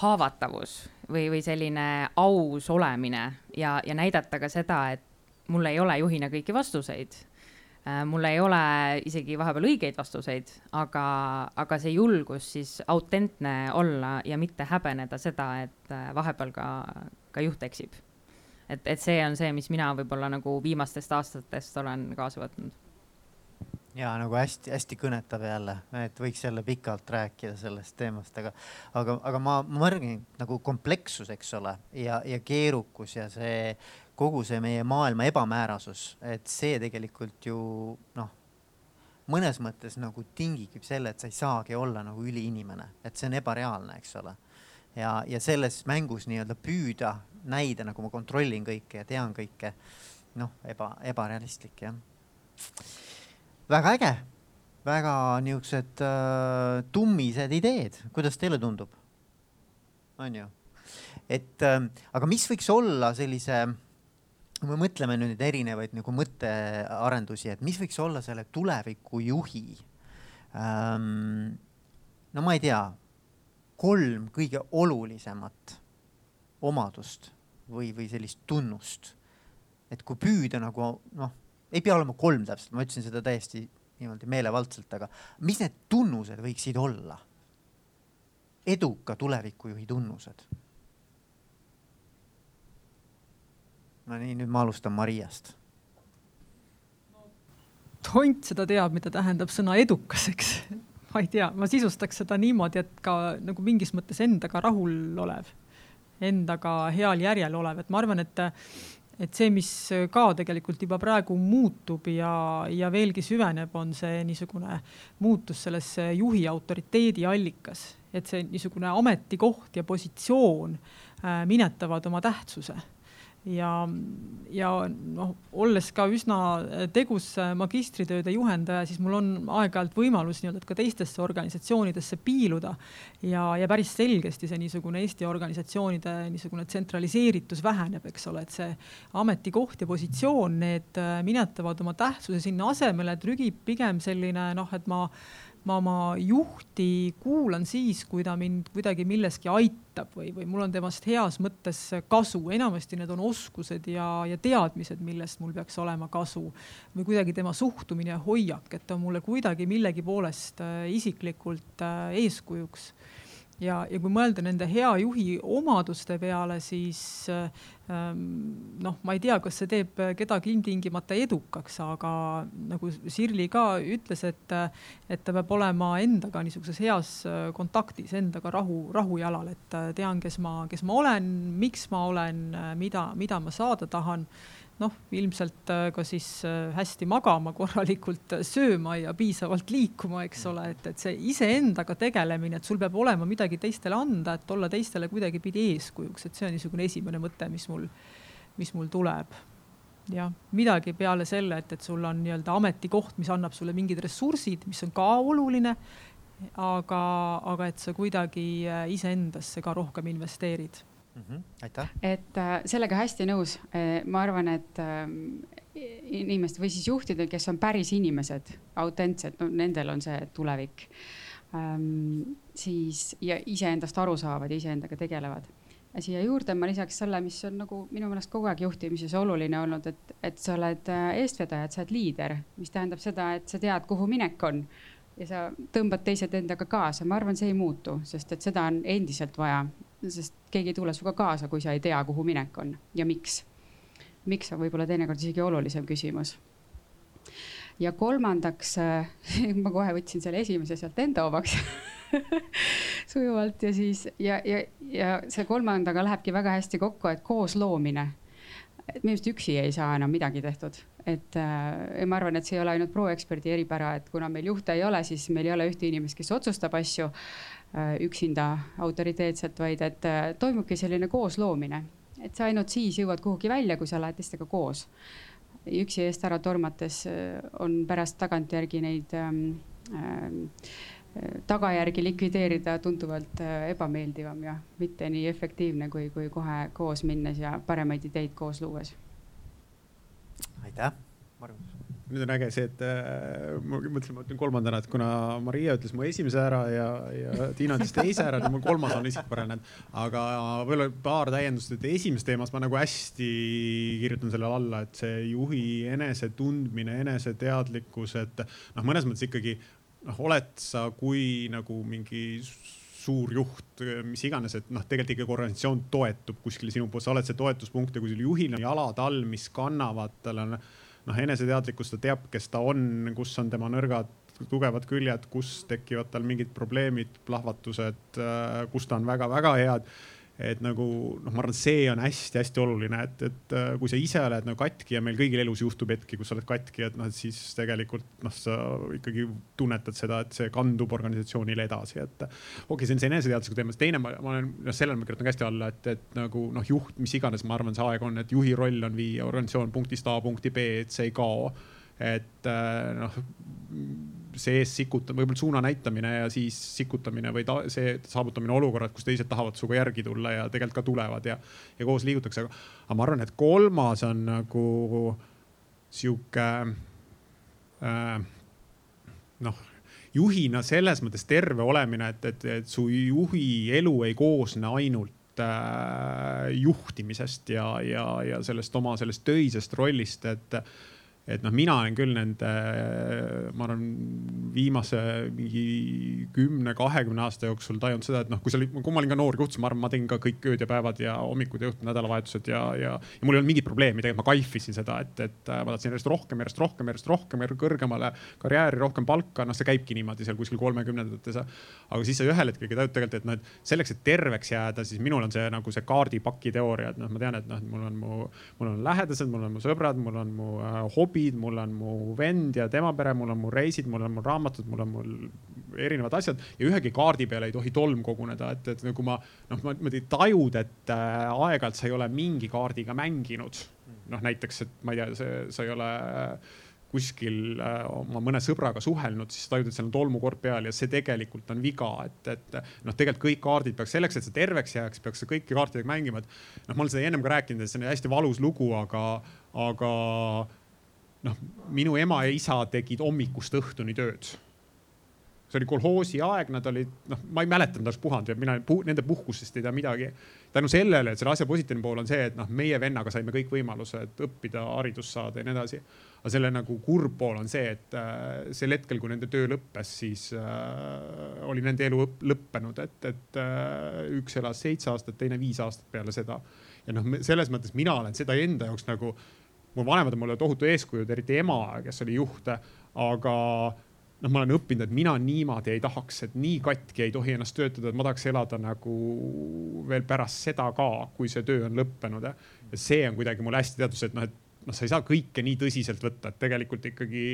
haavatavus või, või selline aus olemine ja, ja näidata ka seda, et mul ei ole juhina kõiki vastuseid äh, mul ei ole isegi vahepeal õigeid vastuseid, aga, aga see julgus siis autentne olla ja mitte häbeneda seda, et äh, vahepeal ka, ka juht eksib et, et see on see, mis mina võib-olla nagu viimastest aastatest olen kaasa võtnud. ja nagu hästi-hästi kõnetav jälle, et võiks jälle pikalt rääkida sellest teemast, aga, aga, aga ma, märgin nagu komplekssus, eks ole, ja, ja keerukus ja see kogu see meie maailma ebamäärasus, et see tegelikult ju noh, mõnes mõttes nagu tingibki selle, et sa ei saagi olla nagu üliinimene, et see on ebareaalne, eks ole ja, ja selles mängus nii-öelda püüda näida, nagu ma kontrollin kõike ja tean kõike. noh, eba, ebarealistlik jah. väga äge, väga niisugused äh, tummised ideed, kuidas teile tundub? on ju, et äh, aga mis võiks olla sellise kui me mõtleme nüüd erinevaid nagu mõttearendusi, et mis võiks olla selle tulevikujuhi ähm,. no ma ei tea, kolm kõige olulisemat omadust või, või sellist tunnust. et kui püüda nagu noh, ei pea olema kolm täpselt, ma ütlesin seda täiesti niimoodi meelevaldselt, aga mis need tunnused võiksid olla? eduka tulevikujuhi tunnused. no nii, nüüd ma alustan Mariast. tont seda teab, mida tähendab sõna edukas, eks [laughs] ma ei tea, ma sisustaks seda niimoodi, et ka nagu mingis mõttes endaga rahulolev endaga heal järjel olev, et ma arvan, et et see, mis ka tegelikult juba praegu muutub ja, ja veelgi süveneb, on see niisugune muutus selles juhi autoriteedi allikas, et see niisugune ametikoht ja positsioon äh, minetavad oma tähtsuse ja, ja noh, olles ka üsna tegus magistritööde juhendaja, siis mul on aeg-ajalt võimalus nii-öelda ka teistesse organisatsioonidesse piiluda ja, ja päris selgesti see niisugune Eesti organisatsioonide niisugune tsentraliseeritus väheneb, eks ole, et see ametikoht ja positsioon, need minetavad oma tähtsuse sinna asemele, trügib pigem selline noh, et ma ma oma juhti kuulan siis, kui ta mind kuidagi milleski aitab või, või mul on temast heas mõttes kasu, enamasti need on oskused ja, ja teadmised, millest mul peaks olema kasu. või kuidagi tema suhtumine ja hoiak, et ta on mulle kuidagi millegi poolest äh, isiklikult äh, eeskujuks ja, ja kui mõelda nende hea juhi omaduste peale, siis ähm, noh, ma ei tea, kas see teeb kedagi ilmtingimata edukaks, aga nagu Sirli ka ütles, et, et ta peab olema endaga niisuguses heas äh, kontaktis, endaga rahu, rahujalal, et äh, tean, kes ma, kes ma olen, miks ma olen, äh, mida, mida ma saada tahan noh, ilmselt äh, ka siis äh, hästi magama, korralikult äh, sööma ja piisavalt liikuma, eks ole, et, et see iseendaga tegelemine, et sul peab olema midagi teistele anda, et olla teistele kuidagipidi eeskujuks, et see on niisugune esimene mõte, mis mul, mis mul tuleb. jah, midagi peale selle, et, et sul on nii-öelda ametikoht, mis annab sulle mingid ressursid, mis on ka oluline, aga, aga et sa kuidagi iseendasse ka rohkem investeerid mm. -hmm. aitäh. et äh, sellega hästi nõus äh,. ma arvan, et äh, inimesed või siis juhtidel, kes on päris inimesed, autentsed, no nendel on see tulevik ähm,. siis ja iseendast aru saavad ja iseendaga tegelevad siia juurde ma lisaks selle, mis on nagu minu meelest kogu aeg juhtimises oluline olnud, et, et sa oled äh, eestvedaja, et sa oled liider, mis tähendab seda, et sa tead, kuhu minek on ja sa tõmbad teised endaga kaasa, ma arvan, see ei muutu, sest et seda on endiselt vaja sest keegi ei tule sinuga kaasa, kui sa ei tea, kuhu minek on ja miks. miks on võib-olla teinekord isegi olulisem küsimus. ja kolmandaks [laughs] ma kohe võtsin selle esimese sealt enda omaks [laughs] sujuvalt ja siis ja, ja, ja see kolmandaga lähebki väga hästi kokku, et koosloomine. Et minu arust üksi ei saa enam midagi tehtud, et äh, ma arvan, et see ei ole ainult proeksperdi eripära, et kuna meil juhte ei ole, siis meil ei ole ühte inimest, kes otsustab asju Äh, üksinda autoriteetselt, vaid et äh, toimubki selline koosloomine. et sa ainult siis jõuad kuhugi välja, kui sa lähed teistega koos. üksi eest ära tormates äh, on pärast tagantjärgi neid ähm, äh, tagajärgi likvideerida tunduvalt ebameeldivam ja mitte nii efektiivne, kui, kui kohe koos minnes ja paremaid ideid koos luues. aitäh, Margus nüüd on äge see, et äh, ma mõtlesin, ma ütlen kolmandana, et kuna Maria ütles mu esimese ära ja, ja Tiina ütles teise ära, nüüd mul kolmas on isikupärane. aga võib-olla paar täiendust, et esimeses teemas ma nagu hästi kirjutan sellele alla, et see juhi enesetundmine, eneseteadlikkus, et noh, mõnes mõttes ikkagi noh, oled sa kui nagu mingi suur juht, mis iganes, et noh, tegelikult ikkagi organisatsioon toetub kuskile sinu poolt, sa oled see toetuspunkt ja kui sul juhil on jalad all, mis kannavad, tal on noh, eneseteadlikkus, ta teab, kes ta on, kus on tema nõrgad, tugevad küljed, kus tekivad tal mingid probleemid, plahvatused, äh, kus ta on väga-väga head et nagu noh, ma arvan, see on hästi-hästi oluline, et, et äh, kui sa ise oled nagu katki ja meil kõigil elus juhtub hetki, kus sa oled katki, et noh, et siis tegelikult noh, sa ikkagi tunnetad seda, et see kandub organisatsioonile edasi, et. okei okay,, see on see eneseteadusega teema, teine ma, ma olen, noh, sellele ma kirjutan ka hästi alla, et, et nagu noh, juht, mis iganes, ma arvan, see aeg on, et juhi roll on viia organisatsioon punktist A punkti B, et see ei kao et äh, noh, see ees sikutamine, võib-olla suuna näitamine ja siis sikutamine või ta, see saavutamine olukorrad, kus teised tahavad sinuga järgi tulla ja tegelikult ka tulevad ja, ja koos liigutakse. aga ma arvan, et kolmas on nagu sihuke äh, noh juhina selles mõttes terve olemine, et, et, et su juhi elu ei koosne ainult äh, juhtimisest ja, ja, ja sellest oma sellest töisest rollist, et et noh, mina olen küll nende, ma arvan, viimase mingi kümne, kahekümne aasta jooksul tajunud seda, et noh, kui olid, kui ma olin ka noor siis ma arvan, ma tegin ka kõik ööd ja päevad ja hommikud ja õhtud, nädalavahetused ja, ja, ja mul ei olnud mingit probleemi, tegelikult ma kaifisin seda, et, et ma tahtsin järjest rohkem, järjest rohkem, järjest rohkem, kõrgemale karjääri, rohkem palka, noh, see käibki niimoodi seal kuskil kolmekümnendates. aga siis sa ühel hetkel tajud tegelikult, et noh, et selleks, et terveks jääda, siis minul on see nagu see kaardipaki teooria, et noh, ma tean, et noh, mul on mu, mul on lähedased, mul on mu sõbrad, mul on mu äh, hobid, mul on mu vend ja tema pere, mul on mu reisid, mul on mu raamatud, mul on mul erinevad asjad ja ühegi kaardi peale ei tohi tolm koguneda, et, et nagu ma noh, niimoodi tajud, et äh, aeg-ajalt sa ei ole mingi kaardiga mänginud. noh, näiteks, et ma ei tea, see, sa ei ole äh, kuskil äh, oma mõne sõbraga suhelnud, siis tajud, et seal on tolmukord peal ja see tegelikult on viga, et, et noh, tegelikult kõik kaardid peaks selleks, et sa terveks jääks, peaks sa kõiki kaartidega mängima, et noh, ma olen seda ennem ka rääkinud, et see on hästi valus lugu, aga, aga noh, minu ema ja isa tegid hommikust õhtuni tööd see oli kolhoosi aeg, nad olid, noh, ma ei mäleta, nad oleks puhanud ja mina puh, nende puhkusest ei tea midagi. tänu sellele, et selle asja positiivne pool on see, et noh, meie vennaga saime kõik võimalused õppida, haridust saada ja nii edasi aga selle nagu kurb pool on see, et äh, sel hetkel, kui nende töö lõppes, siis äh, oli nende elu lõppenud, et, et äh, üks elas seitse aastat, teine viis aastat peale seda. ja noh, selles mõttes mina olen seda enda jaoks nagu, mu vanemad on mulle tohutu eeskujud, eriti ema, kes oli juht, aga noh, ma olen õppinud, et mina niimoodi ei tahaks, et nii katki ei tohi ennast töötada, et ma tahaks elada nagu veel pärast seda ka, kui see töö on lõppenud. ja see on kuidagi mulle hästi teadus, et noh, et noh, sa ei saa kõike nii tõsiselt võtta, et tegelikult ikkagi,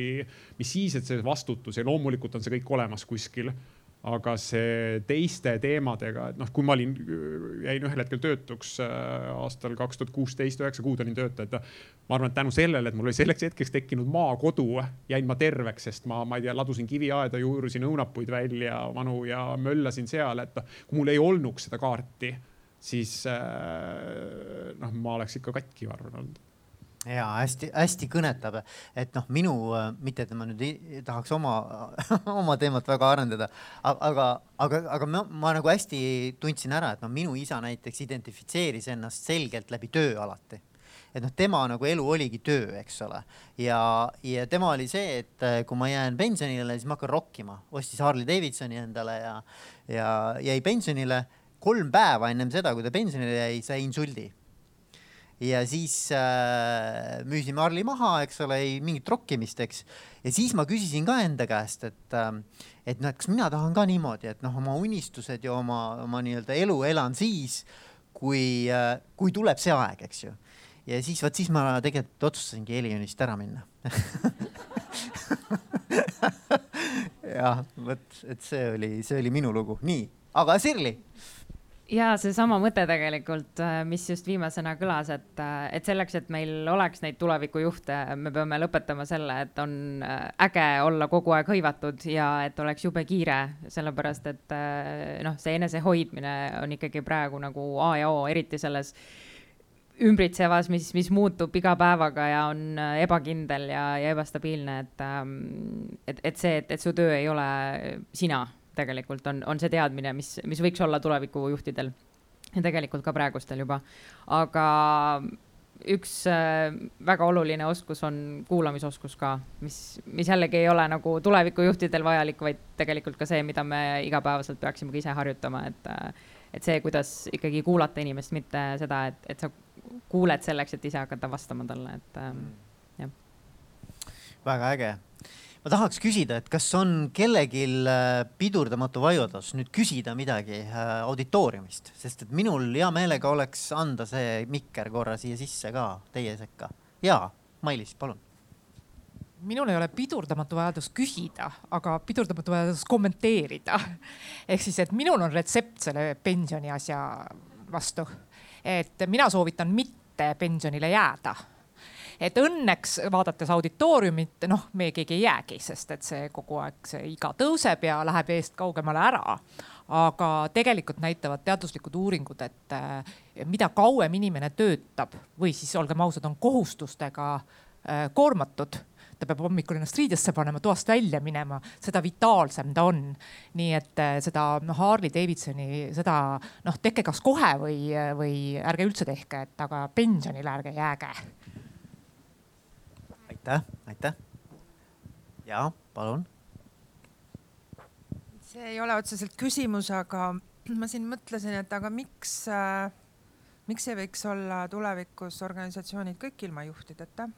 mis siis, et see vastutus ja loomulikult on see kõik olemas kuskil aga see teiste teemadega, et noh, kui ma olin, jäin ühel hetkel töötuks äh, aastal kaks tuhat kuusteist, üheksa kuud olin tööta, et ma arvan, et tänu sellele, et mul oli selleks hetkeks tekkinud maakodu, jäin ma terveks, sest ma, ma ei tea, ladusin kiviaeda, juurisin õunapuid välja, vanu ja möllasin seal, et kui mul ei olnuks seda kaarti, siis äh, noh, ma oleks ikka katki, ma arvan olnud ja hästi-hästi kõnetab, et noh, minu, mitte et ma nüüd ei, tahaks oma [laughs] oma teemat väga arendada, aga, aga, aga ma, ma nagu hästi tundsin ära, et noh, minu isa näiteks identifitseeris ennast selgelt läbi töö alati et noh, tema nagu elu oligi töö, eks ole. ja, ja tema oli see, et eh, kui ma jään pensionile, siis ma hakkan rokkima, ostis Harley Davidsoni endale ja, ja jäi pensionile. kolm päeva ennem seda, kui ta pensionile jäi, sai insuldi ja siis äh, müüsime Harli maha, eks ole, ei mingit rokkimist, eks. ja siis ma küsisin ka enda käest, et äh,, et noh, et kas mina tahan ka niimoodi, et noh, oma unistused ja oma, oma nii-öelda elu elan siis, kui äh,, kui tuleb see aeg, eks ju. ja siis vot siis ma tegelikult otsustasingi Heliunist ära minna [laughs] jah, vot, et see oli, see oli minu lugu, nii, aga Sirli ja seesama mõte tegelikult, äh, mis just viimasena kõlas, et, äh, et selleks, et meil oleks neid tulevikujuhte, me peame lõpetama selle, et on äh, äge olla kogu aeg hõivatud ja et oleks jube kiire, sellepärast et noh, see enesehoidmine on ikkagi praegu nagu A ja O, eriti selles ümbritsevas, mis, mis muutub iga päevaga ja on ebakindel ja, ja ebastabiilne, et, ähm, et, et see, et, et su töö ei ole sina tegelikult on, on see teadmine, mis, mis võiks olla tulevikujuhtidel ja tegelikult ka praegustel juba. aga üks äh, väga oluline oskus on kuulamisoskus ka, mis, mis jällegi ei ole nagu tulevikujuhtidel vajalik, vaid tegelikult ka see, mida me igapäevaselt peaksime ka ise harjutama, et, äh, et see, kuidas ikkagi kuulata inimest, mitte seda, et, et sa kuuled selleks, et ise hakata vastama talle, et ähm, jah. väga äge ma tahaks küsida, et kas on kellelgi äh, pidurdamatu vaiudus nüüd küsida midagi äh, auditooriumist, sest et minul hea meelega oleks anda see mikker korra siia sisse ka teie sekka. ja, Mailis, palun minul ei ole pidurdamatu vajadus küsida, aga pidurdamatu vajadus kommenteerida. [laughs] ehk siis, et minul on retsept selle pensioni asja vastu. et mina soovitan mitte pensionile jääda et õnneks vaadates auditooriumit, noh, me keegi ei jäägi, sest et see kogu aeg see iga tõuseb ja läheb eest kaugemale ära. aga tegelikult näitavad teaduslikud uuringud, et eh, mida kauem inimene töötab või siis olgem ausad, on kohustustega eh, koormatud ta peab hommikul ennast riidesse panema, toast välja minema, seda vitaalsem ta on. nii et eh, seda noh, Harley Davidsoni, seda noh, tehke kas kohe või, või ärge üldse tehke, et aga pensionile ärge jääge aitäh, aitäh. ja palun. see ei ole otseselt küsimus, aga ma siin mõtlesin, et aga miks äh,, miks ei võiks olla tulevikus organisatsioonid kõik ilma juhtideta?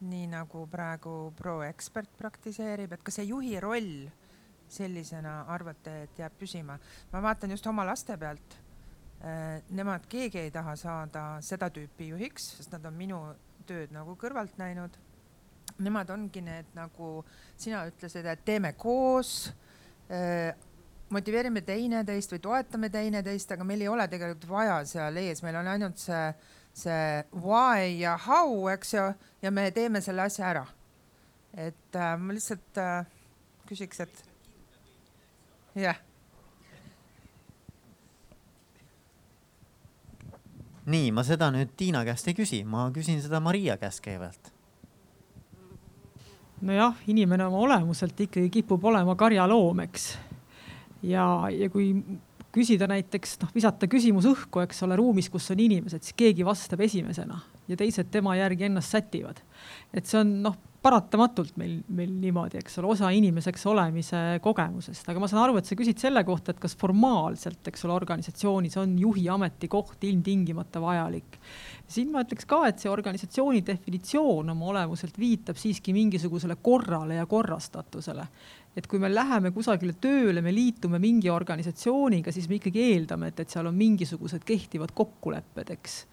nii nagu praegu ProExpert praktiseerib, et kas see juhi roll sellisena arvate, et jääb püsima? ma vaatan just oma laste pealt äh,. Nemad, keegi ei taha saada seda tüüpi juhiks, sest nad on minu tööd nagu kõrvalt näinud nemad ongi need nagu sina ütlesid, et teeme koos motiveerime teineteist või toetame teineteist, aga meil ei ole tegelikult vaja seal ees, meil on ainult see, see why ja how, eks ju, ja me teeme selle asja ära. et äh, ma lihtsalt äh, küsiks, et jah yeah.. nii, ma seda nüüd Tiina käest ei küsi, ma küsin seda Maria käest kõigepealt nojah, inimene oma olemuselt ikkagi kipub olema karjaloom, eks. ja, ja kui küsida näiteks noh, visata küsimus õhku, eks ole, ruumis, kus on inimesed, siis keegi vastab esimesena ja teised tema järgi ennast sätivad. et see on noh, paratamatult meil, meil niimoodi, eks ole, osa inimeseks olemise kogemusest, aga ma saan aru, et sa küsid selle kohta, et kas formaalselt, eks ole, organisatsioonis on juhi ametikoht ilmtingimata vajalik. siin ma ütleks ka, et see organisatsiooni definitsioon oma olemuselt viitab siiski mingisugusele korrale ja korrastatusele. et kui me läheme kusagile tööle, me liitume mingi organisatsiooniga, siis me ikkagi eeldame, et, et seal on mingisugused kehtivad kokkulepped, eks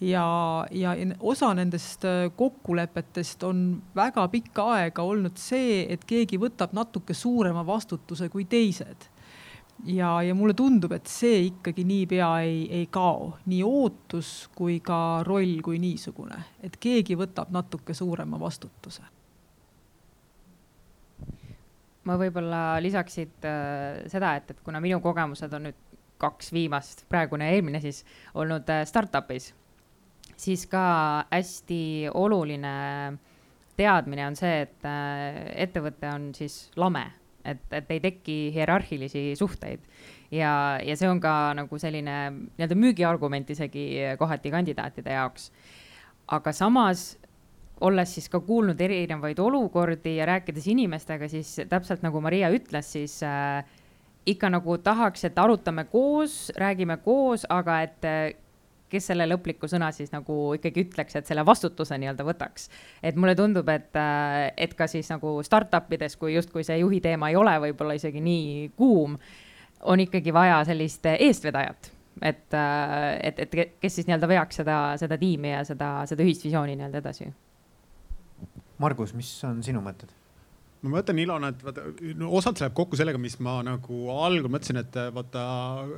ja, ja osa nendest äh, kokkulepetest on väga pikka aega olnud see, et keegi võtab natuke suurema vastutuse kui teised. ja, ja mulle tundub, et see ikkagi niipea ei, ei kao, nii ootus kui ka roll kui niisugune, et keegi võtab natuke suurema vastutuse. ma võib-olla lisaks siit äh, seda, et, et kuna minu kogemused on nüüd kaks viimast, praegune ja eelmine siis, olnud äh, startup'is siis ka hästi oluline teadmine on see, et äh, ettevõte on siis lame, et, et ei teki hierarhilisi suhteid. ja, ja see on ka nagu selline nii-öelda müügiargument isegi kohati kandidaatide jaoks. aga samas olles siis ka kuulnud erinevaid olukordi ja rääkides inimestega, siis täpselt nagu Maria ütles, siis äh, ikka nagu tahaks, et arutame koos, räägime koos, aga et kes selle lõpliku sõna siis nagu ikkagi ütleks, et selle vastutuse nii-öelda võtaks. et mulle tundub, et, äh, et ka siis nagu startup ides, kui justkui see juhi teema ei ole võib-olla isegi nii kuum, on ikkagi vaja sellist eestvedajat, et, äh, et, et kes siis nii-öelda veaks seda, seda tiimi ja seda, seda ühist visiooni nii-öelda edasi. Margus, mis on sinu mõtted? Ma mõtlen, Ilona, et vaata no, osalt see läheb kokku sellega, mis ma nagu algul mõtlesin, et vaata,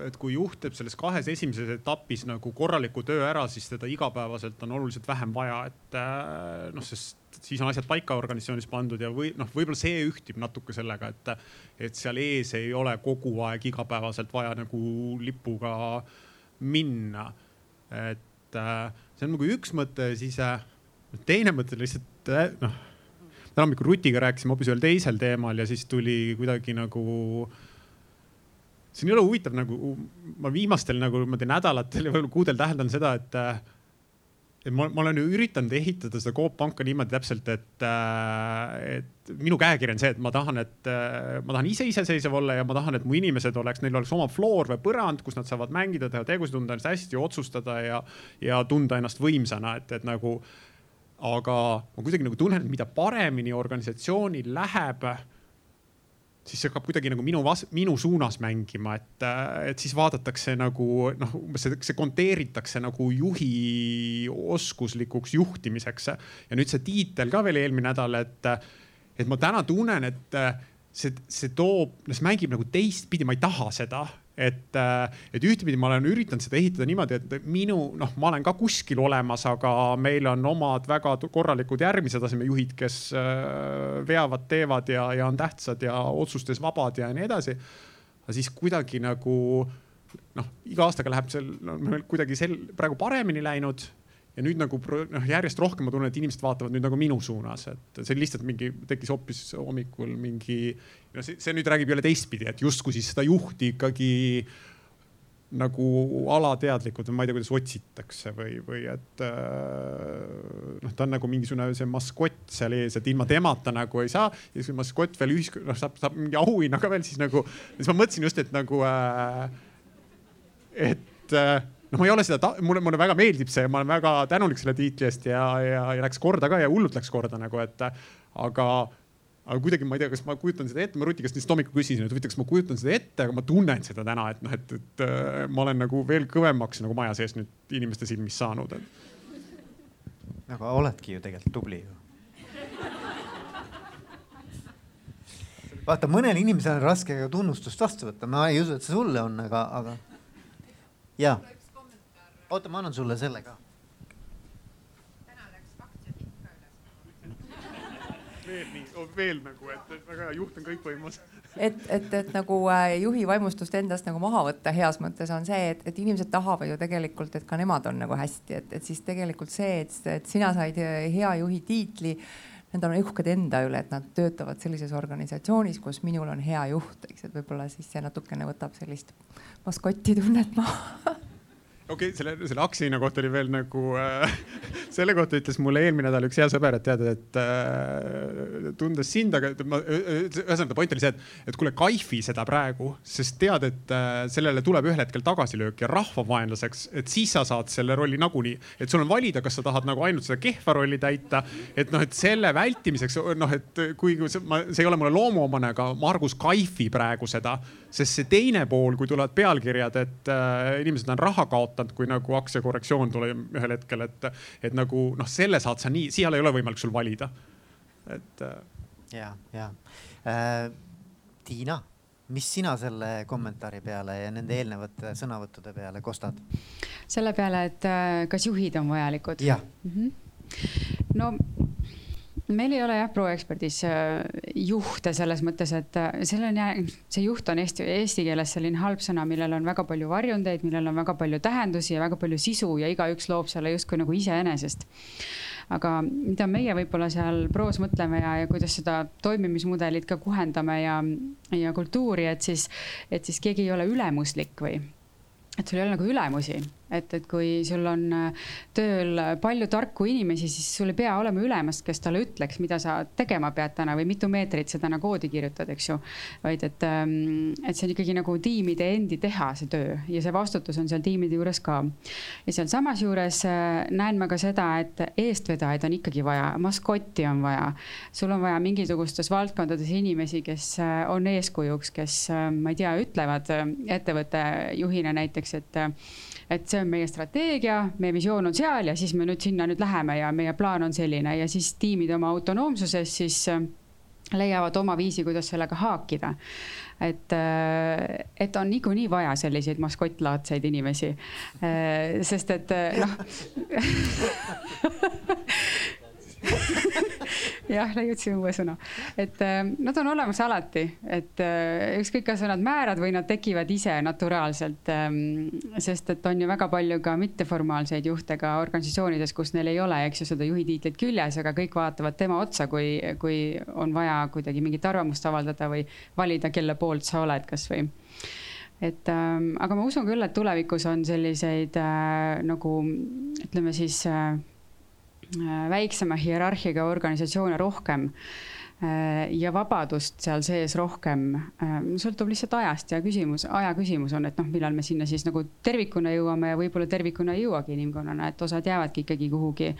et kui juht teeb selles kahes esimeses etapis nagu korraliku töö ära, siis teda igapäevaselt on oluliselt vähem vaja, et äh, noh, sest siis on asjad paika organisatsioonis pandud ja või noh, võib-olla see ühtib natuke sellega, et, et seal ees ei ole kogu aeg igapäevaselt vaja nagu lipuga minna. et äh, see on nagu üks mõte, siis äh, teine mõte lihtsalt noh täna hommikul Rutiga rääkisime hoopis ühel teisel teemal ja siis tuli kuidagi nagu see on jõle huvitav, nagu ma viimastel nagu niimoodi nädalatel ja võib-olla kuudel täheldan seda, et et ma, ma olen üritanud ehitada seda Coop Panka niimoodi täpselt, et, et minu käekiri on see, et ma tahan, et ma tahan ise iseseisev olla ja ma tahan, et mu inimesed oleks, neil oleks oma floor või põrand, kus nad saavad mängida, teha tegusid, tunda ennast hästi, otsustada ja, ja tunda ennast võimsana, et, et nagu aga ma kuidagi nagu tunnen, et mida paremini organisatsioonil läheb, siis see hakkab kuidagi nagu minu minu suunas mängima, et, et siis vaadatakse nagu noh, umbes see, see konteeritakse nagu juhi oskuslikuks juhtimiseks. ja nüüd see tiitel ka veel eelmine nädal, et, et ma täna tunnen, et see, see toob, see mängib nagu teistpidi, ma ei taha seda et, äh, et ühtepidi ma olen üritanud seda ehitada niimoodi, et minu noh, ma olen ka kuskil olemas, aga meil on omad väga korralikud järgmise taseme juhid, kes äh, veavad, teevad ja, ja on tähtsad ja otsustes vabad ja nii edasi. aga siis kuidagi nagu noh, iga aastaga läheb seal no, kuidagi sel praegu paremini läinud ja nüüd nagu noh, järjest rohkem ma tunnen, et inimesed vaatavad nüüd nagu minu suunas, et see lihtsalt mingi tekkis hoopis hommikul mingi. no see, see nüüd räägib jälle teistpidi, et justkui siis seda juhti ikkagi nagu alateadlikult või ma ei tea, kuidas otsitakse või, või et äh, noh, ta on nagu mingisugune see maskott seal ees, et ilma temata nagu ei saa. ja siis maskott veel ühiskond, noh saab, saab mingi auhinna ka veel siis nagu, siis ma mõtlesin just, et nagu äh,, et äh, noh, ma ei ole seda, mulle, mulle väga meeldib see, ma olen väga tänulik selle tiitli eest ja, ja, ja läks korda ka ja hullult läks korda nagu, et aga aga kuidagi ma ei tea, kas ma kujutan seda ette, ma Ruti käest lihtsalt hommikul küsisin, et huvitav, kas ma kujutan seda ette, aga ma tunnen seda täna, et noh, et, et äh, ma olen nagu veel kõvemaks nagu maja sees nüüd inimeste silmis saanud et.... aga oledki ju tegelikult tubli ju vaata, mõnel inimesel on raske ka tunnustust vastu võtta, ma ei usu, et see sulle on, aga, aga ja. Oota, ma annan sulle selle ka. veel nii, veel nagu, et väga hea, juht on kõikvõimas et, et, et nagu äh, juhi vaimustust endast nagu maha võtta heas mõttes on see, et, et inimesed tahavad ju tegelikult, et ka nemad on nagu hästi, et, et siis tegelikult see, et, et sina said hea juhi tiitli Nad on uhked enda üle, et nad töötavad sellises organisatsioonis, kus minul on hea juht, eks, et võib-olla siis see natukene võtab sellist maskotti tunnet maha [laughs] okei okay,, selle, selle Aksina kohta oli veel nagu äh,, [laughs] selle kohta ütles mulle eelmine nädal üks hea sõber, et tead, et äh, tundes sind, aga ma, ühesõnaga point oli see, et, et kuule, kaifi seda praegu, sest tead, et äh, sellele tuleb ühel hetkel tagasilöök ja rahvavaenlaseks, et siis sa saad selle rolli nagunii, et sul on valida, kas sa tahad nagu ainult seda kehva rolli täita, et noh, et selle vältimiseks noh, et kui see, ma, see ei ole mulle loomuomane, aga Margus kaifi praegu seda, sest see teine pool, kui tulevad pealkirjad, et äh, inimesed on raha kaotanud kui nagu aktsiakorrektsioon tuleb ühel hetkel, et, et nagu noh, selle saad sa nii, seal ei ole võimalik sul valida. et. Äh, ja, ja äh,. Tiina, mis sina selle kommentaari peale ja nende eelnevate sõnavõttude peale kostad? selle peale, et äh, kas juhid on vajalikud? jah mm -hmm. no meil ei ole jah proeksperdis äh, juhte selles mõttes, et äh, seal on jah, see juht on eesti, eesti keeles selline halb sõna, millel on väga palju varjundeid, millel on väga palju tähendusi ja väga palju sisu ja igaüks loob selle justkui nagu iseenesest. aga mida meie võib-olla seal proos mõtleme ja, ja kuidas seda toimimismudelit ka kuhendame ja, ja kultuuri, et siis, et siis keegi ei ole ülemuslik või et sul ei ole nagu ülemusi, et, et kui sul on äh, tööl palju tarku inimesi, siis sul ei pea olema ülemast, kes talle ütleks, mida sa tegema pead täna või mitu meetrit sa täna koodi kirjutad, eks ju. vaid et, ähm, et see on ikkagi nagu tiimide endi teha, see töö ja see vastutus on seal tiimide juures ka. ja sealsamas juures äh, näen ma ka seda, et eestvedajaid on ikkagi vaja, maskotti on vaja. sul on vaja mingisugustes valdkondades inimesi, kes äh, on eeskujuks, kes, ma ei tea, ütlevad ettevõtte juhina näiteks, et et see on meie strateegia, meie visioon on seal ja siis me nüüd sinna nüüd läheme ja meie plaan on selline ja siis tiimid oma autonoomsuses siis äh, leiavad oma viisi, kuidas sellega haakida. et, äh, et on niikuinii vaja selliseid maskottlaadseid inimesi. Äh, sest et noh [laughs] [laughs] jah, leiutasime uue sõna, et äh, nad on olemas alati, et äh, ükskõik, kas nad määrad või nad tekivad ise naturaalselt ähm,. sest et on ju väga palju ka mitteformaalseid juhte ka organisatsioonides, kus neil ei ole, eks ju, seda juhi tiitlit küljes, aga kõik vaatavad tema otsa, kui, kui on vaja kuidagi mingit arvamust avaldada või valida, kelle poolt sa oled, kasvõi et ähm, aga ma usun küll, et tulevikus on selliseid äh, nagu ütleme siis Äh, väiksema hierarhiaga organisatsioone rohkem äh, ja vabadust seal sees rohkem. Äh, sõltub lihtsalt ajast ja küsimus, aja küsimus on, et noh, millal me sinna siis nagu tervikuna jõuame ja võib-olla tervikuna ei jõuagi inimkonnana, et osad jäävadki ikkagi kuhugi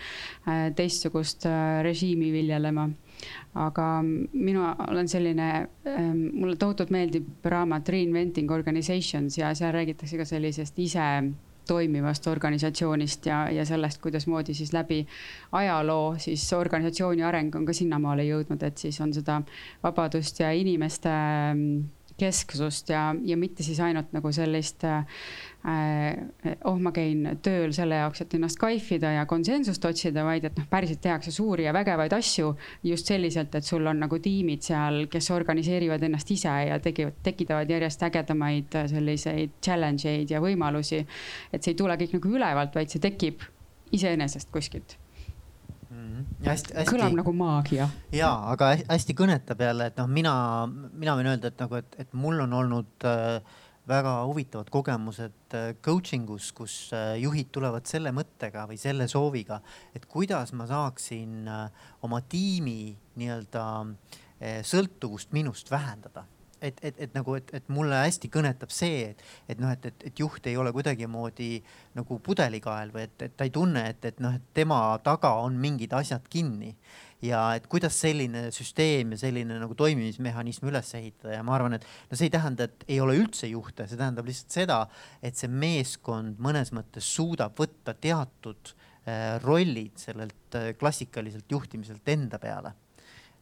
teistsugust režiimi viljelema. aga mina olen selline, mulle tohutult meeldib raamat Reinventing Organizations ja seal räägitakse ka sellisest ise toimivast organisatsioonist ja, ja sellest, kuidasmoodi siis läbi ajaloo siis organisatsiooni areng on ka sinnamaale jõudnud, et siis on seda vabadust ja inimeste kesksust ja, ja mitte siis ainult nagu sellist äh, oh, ma käin tööl selle jaoks, et ennast kaifida ja konsensust otsida, vaid et noh, päriselt tehakse suuri ja vägevaid asju just selliselt, et sul on nagu tiimid seal, kes organiseerivad ennast ise ja tegivad, tekitavad järjest ägedamaid selliseid challenge eid ja võimalusi. et see ei tule kõik nagu ülevalt, vaid see tekib iseenesest kuskilt hästi, hästi. kõlab nagu maagia. ja, aga hästi kõnetab jälle, et noh, mina, mina võin öelda, et nagu, et, et mul on olnud äh, väga huvitavad kogemused äh, coaching us, kus äh, juhid tulevad selle mõttega või selle sooviga, et kuidas ma saaksin äh, oma tiimi nii-öelda sõltuvust minust vähendada et, et, et nagu, et, et mulle hästi kõnetab see, et, et noh, et, et, et juht ei ole kuidagimoodi nagu pudelikael või et, et ta ei tunne, et, et noh, et tema taga on mingid asjad kinni. ja et kuidas selline süsteem ja selline nagu toimimismehhanism üles ehitada ja ma arvan, et no see ei tähenda, et ei ole üldse juhte, see tähendab lihtsalt seda, et see meeskond mõnes mõttes suudab võtta teatud äh, rollid sellelt äh, klassikaliselt juhtimiselt enda peale.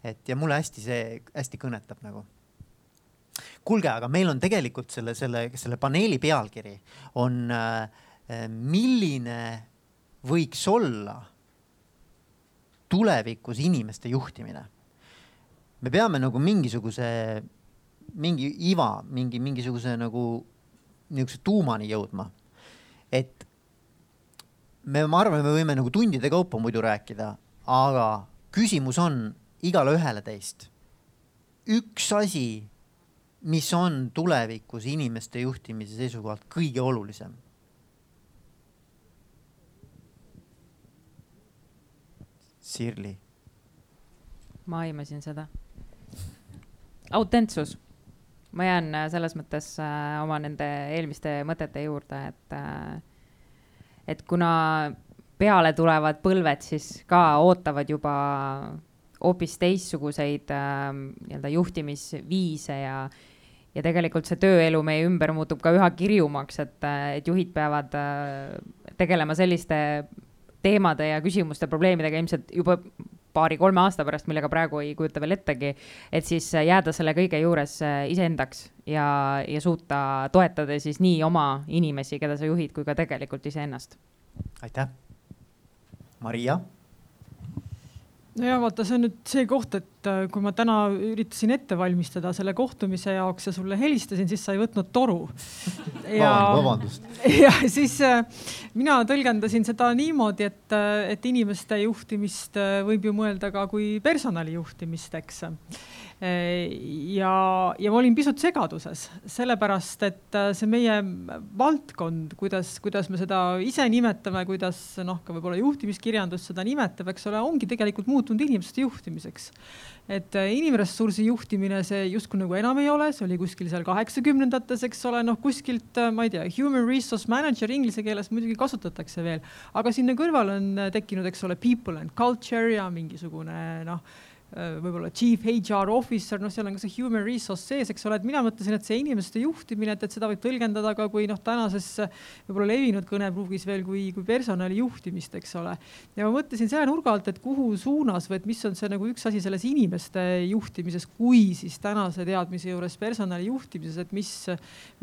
et ja mulle hästi see hästi kõnetab nagu kuulge, aga meil on tegelikult selle, selle, selle paneeli pealkiri on äh, milline võiks olla tulevikus inimeste juhtimine. me peame nagu mingisuguse, mingi iva, mingi, mingisuguse nagu niisuguse tuumani jõudma. et me, ma arvan, me võime nagu tundide kaupa muidu rääkida, aga küsimus on igale ühele teist. üks asi, mis on tulevikus inimeste juhtimise seisukohalt kõige olulisem Sirli? ma aimasin seda. autentsus. ma jään äh, selles mõttes äh, oma nende eelmiste mõtete juurde, et äh,, et kuna peale tulevad põlved, siis ka ootavad juba hoopis teistsuguseid äh, nii-öelda juhtimisviise ja ja tegelikult see tööelu meie ümber muutub ka üha kirjumaks, et, äh, et juhid peavad äh, tegelema selliste teemade ja küsimuste, probleemidega ilmselt juba paari-kolme aasta pärast, millega praegu ei kujuta veel ettegi, et siis jääda selle kõige juures äh, iseendaks ja, ja suuta toetada siis nii oma inimesi, keda sa juhid, kui ka tegelikult iseennast. aitäh. Maria no ja vaata, see on nüüd see koht, et äh, kui ma täna üritasin ette valmistada selle kohtumise jaoks ja sulle helistasin, siis sa ei võtnud toru. [laughs] ja, vabandust. [laughs] ja siis äh, mina tõlgendasin seda niimoodi, et, äh, et inimeste juhtimist võib ju mõelda ka kui personali juhtimist, eks ja, ja ma olin pisut segaduses, sellepärast et see meie valdkond, kuidas, kuidas me seda ise nimetame, kuidas noh, ka võib-olla juhtimiskirjandus seda nimetab, eks ole, ongi tegelikult muutunud inimeste juhtimiseks. et inimressursi juhtimine, see justkui nagu enam ei ole, see oli kuskil seal kaheksakümnendates, eks ole, noh kuskilt, ma ei tea, human resource manager inglise keeles muidugi kasutatakse veel, aga sinna kõrvale on tekkinud, eks ole, people and culture ja mingisugune noh Äh, võib-olla chief HR officer, noh, seal on ka see human resource sees, eks ole, et mina mõtlesin, et see inimeste juhtimine, et, et seda võib tõlgendada ka kui noh, tänases võib-olla levinud kõnepruugis veel kui, kui personali juhtimist, eks ole. ja ma mõtlesin selle nurga alt, et kuhu suunas või et mis on see nagu üks asi selles inimeste juhtimises, kui siis tänase teadmise juures personali juhtimises, et mis,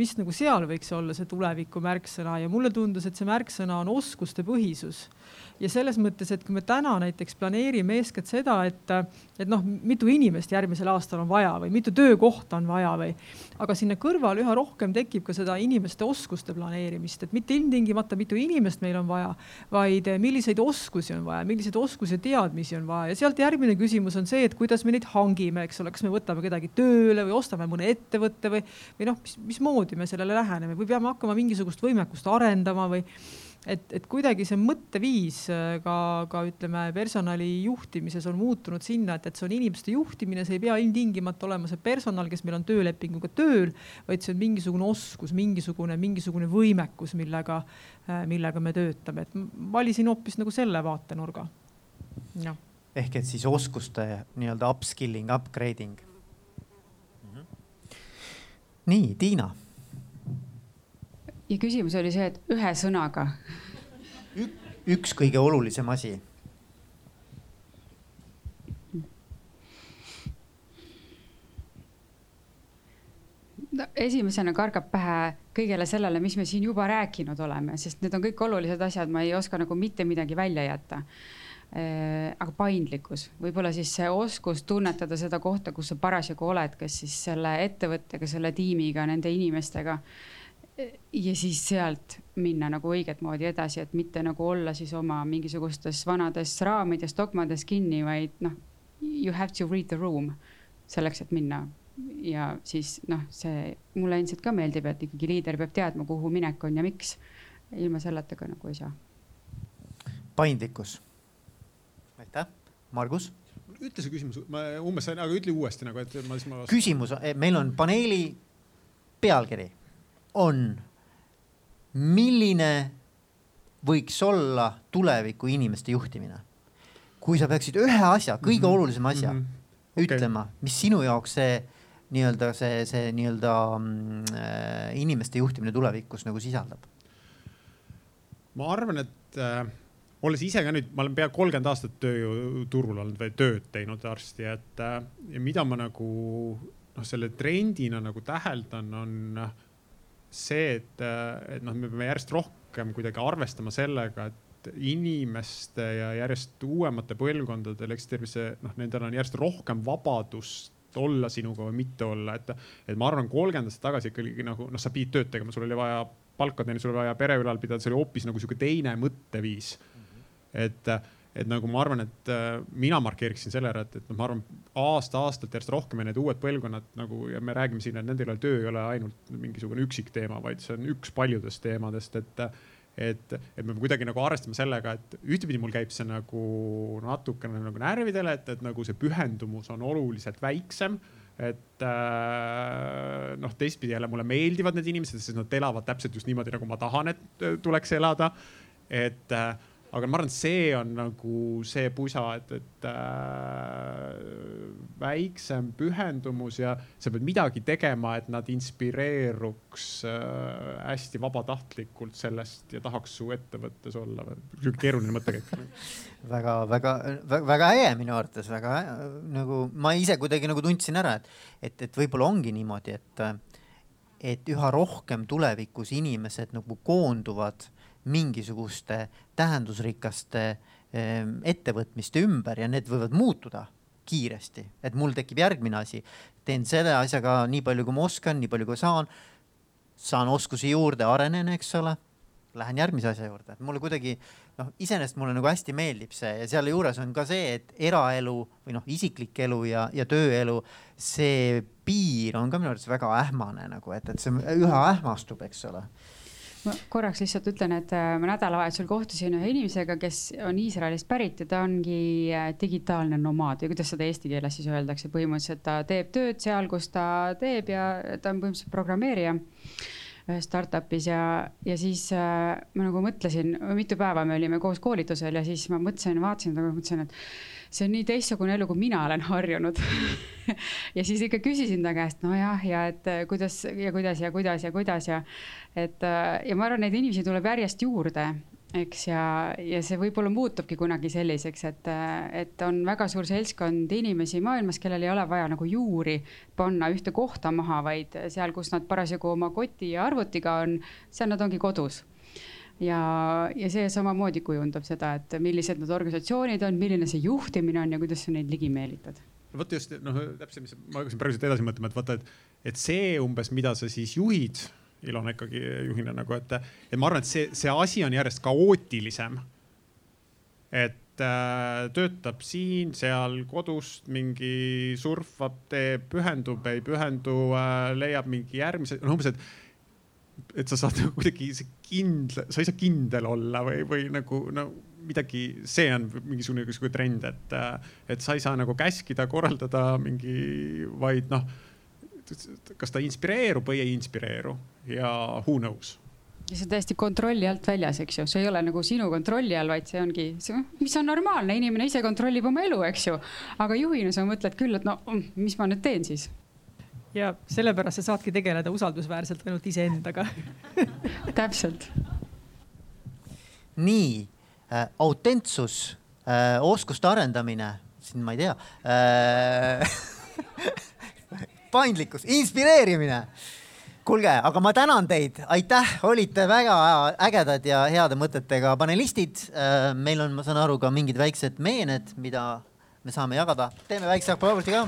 mis nagu seal võiks olla see tuleviku märksõna ja mulle tundus, et see märksõna on oskuste põhisus ja selles mõttes, et kui me täna näiteks planeerime eeskätt seda, et, et noh, mitu inimest järgmisel aastal on vaja või mitu töökohta on vaja või, aga sinna kõrvale üha rohkem tekib ka seda inimeste oskuste planeerimist, et mitte ilmtingimata mitu inimest meil on vaja, vaid milliseid oskusi on vaja, milliseid oskusi ja teadmisi on vaja. Ja sealt järgmine küsimus on see, et kuidas me neid hangime, eks ole, kas me võtame kedagi tööle või ostame mõne ettevõtte või, või noh, mis, mismoodi me sellele läheneme või peame hakkama mingisugust võimekust arendama või et, et kuidagi see mõtteviis äh, ka, ka ütleme, personali juhtimises on muutunud sinna, et, et see on inimeste juhtimine, see ei pea ilmtingimata olema see personal, kes meil on töölepinguga tööl, vaid see on mingisugune oskus, mingisugune, mingisugune võimekus, millega, äh, millega me töötame, et valisin hoopis nagu selle vaatenurga. noh ehk et siis oskuste nii-öelda upskilling, upgrading mm. -hmm. nii, Tiina ja küsimus oli see, et ühe sõnaga Ük,. üks kõige olulisem asi. no esimesena kargab pähe kõigele sellele, mis me siin juba rääkinud oleme, sest need on kõik olulised asjad, ma ei oska nagu mitte midagi välja jätta äh, aga paindlikkus, võib-olla siis see oskus tunnetada seda kohta, kus sa parasjagu oled, kas siis selle ettevõttega, selle tiimiga, nende inimestega ja siis sealt minna nagu õiget moodi edasi, et mitte nagu olla siis oma mingisugustes vanades raamides, dogmades kinni, vaid noh, you have to read the room selleks, et minna. ja siis noh, see mulle endiselt ka meeldib, et ikkagi liider peab teadma, kuhu minek on ja miks. ilma selleta ka nagu ei saa. paindlikkus. aitäh, Margus ütle see küsimus, ma umbes sain, aga ütle uuesti nagu, et ma siis ma. küsimus, meil on paneeli pealkiri on, milline võiks olla tuleviku inimeste juhtimine? kui sa peaksid ühe asja, kõige mm -hmm. olulisema asja mm -hmm. okay. ütlema, mis sinu jaoks see nii-öelda see, see nii-öelda mm, äh, inimeste juhtimine tulevikus nagu sisaldab? ma arvan, et äh, olles ise ka nüüd, ma olen pea kolmkümmend aastat tööjõuturul olnud või tööd teinud arsti, et äh, mida ma nagu noh, selle trendina nagu täheldan, on see, et, et noh, me peame järjest rohkem kuidagi arvestama sellega, et inimeste ja järjest uuemate põlvkondadel, eks tervise, noh, nendel on järjest rohkem vabadust olla sinuga või mitte olla, et, et ma arvan, kolmkümmend aastat tagasi ikkagi nagu noh, sa pidid tööd tegema, sul oli vaja palka teenida, sul oli vaja pere ülal pidada, see oli hoopis nagu sihuke teine mõtteviis mm. -hmm. et et nagu ma arvan, et äh, mina markeeriksin selle ära, et, et noh, ma arvan aasta-aastalt järjest rohkem ja need uued põlvkonnad nagu ja me räägime siin, et nendel töö ei ole ainult mingisugune üksik teema, vaid see on üks paljudest teemadest, et et, et me kuidagi nagu arvestame sellega, et ühtepidi mul käib see nagu natukene nagu närvidele, et, et nagu see pühendumus on oluliselt väiksem et äh, noh, teistpidi jälle mulle meeldivad need inimesed, sest nad elavad täpselt just niimoodi, nagu ma tahan, et tuleks elada. et äh, aga ma arvan, et see on nagu see pusa, et, et äh, väiksem pühendumus ja sa pead midagi tegema, et nad inspireeruks äh, hästi vabatahtlikult sellest ja tahaks su ettevõttes olla. sihuke keeruline mõttekäik [laughs] väga, väga, väga äge minu arvates, väga nagu ma ise kuidagi nagu tundsin ära, et, et, et võib-olla ongi niimoodi, et, et üha rohkem tulevikus inimesed nagu koonduvad mingisuguste tähendusrikaste ehm, ettevõtmiste ümber ja need võivad muutuda kiiresti, et mul tekib järgmine asi, teen selle asjaga nii palju, kui ma oskan, nii palju, kui saan, saan oskusi juurde, arenen, eks ole, lähen järgmise asja juurde, et mulle kuidagi noh, iseenesest mulle nagu hästi meeldib see ja selle juures on ka see, et eraelu või noh, isiklik elu ja, ja tööelu, see piir on ka minu arvates väga ähmane nagu, et, et see üha ähmastub, eks ole ma korraks lihtsalt ütlen, et äh, ma nädalavahetusel kohtusin ühe inimesega, kes on Iisraelist pärit ja ta ongi äh, digitaalne nomaad või kuidas seda eesti keeles siis öeldakse, põhimõtteliselt ta teeb tööd seal, kus ta teeb ja ta on põhimõtteliselt programmeerija ühes startup'is ja, ja siis äh, ma nagu mõtlesin, mitu päeva me olime koos koolitusel ja siis ma mõtlesin, vaatasin mõtlesin, et see on nii teistsugune elu, kui mina olen harjunud [laughs] ja siis ikka küsisin ta käest, nojah, ja et äh, kuidas ja kuidas ja kuidas ja kuidas ja et äh, ja ma arvan, neid inimesi tuleb järjest juurde, eks, ja, ja see võib-olla muutubki kunagi selliseks, et, äh, et on väga suur seltskond inimesi maailmas, kellel ei ole vaja nagu juuri panna ühte kohta maha, vaid seal, kus nad parasjagu oma koti ja arvutiga on, seal nad ongi kodus ja, ja see samamoodi kujundab seda, et millised need organisatsioonid on, milline see juhtimine on ja kuidas sa neid ligi meelitad vot just noh, täpselt, mis ma hakkasin praegu edasi mõtlema, et vaata, et, et see umbes, mida sa siis juhid, Ilona ikkagi juhina nagu, et, et ma arvan, et see, see asi on järjest kaootilisem. et äh, töötab siin-seal kodust mingi surfab, teeb, pühendub, ei pühendu äh,, leiab mingi järgmise, noh umbes, et et sa saad nagu kuidagi kindla, sa ei saa kindel olla või, või nagu no midagi, see on mingisugune sihuke trend, et, et sa ei saa nagu käskida, korraldada mingi, vaid noh, kas ta inspireerub või ei inspireeru ja who knows. Ja see on täiesti kontrolli alt väljas, eks ju, see ei ole nagu sinu kontrolli all, vaid see ongi, mis on normaalne, inimene ise kontrollib oma elu, eks ju. aga juhina sa mõtled küll, et no mis ma nüüd teen siis ja sellepärast sa saadki tegeleda usaldusväärselt ainult iseendaga [laughs] täpselt. nii äh,, autentsus äh,, oskuste arendamine, siin ma ei tea äh, [laughs] paindlikkus, inspireerimine kuulge, aga ma tänan teid, aitäh, olite väga ägedad ja heade mõtetega panelistid. Äh, meil on, ma saan aru, ka mingid väiksed meened, mida me saame jagada. teeme väikse aplausi ka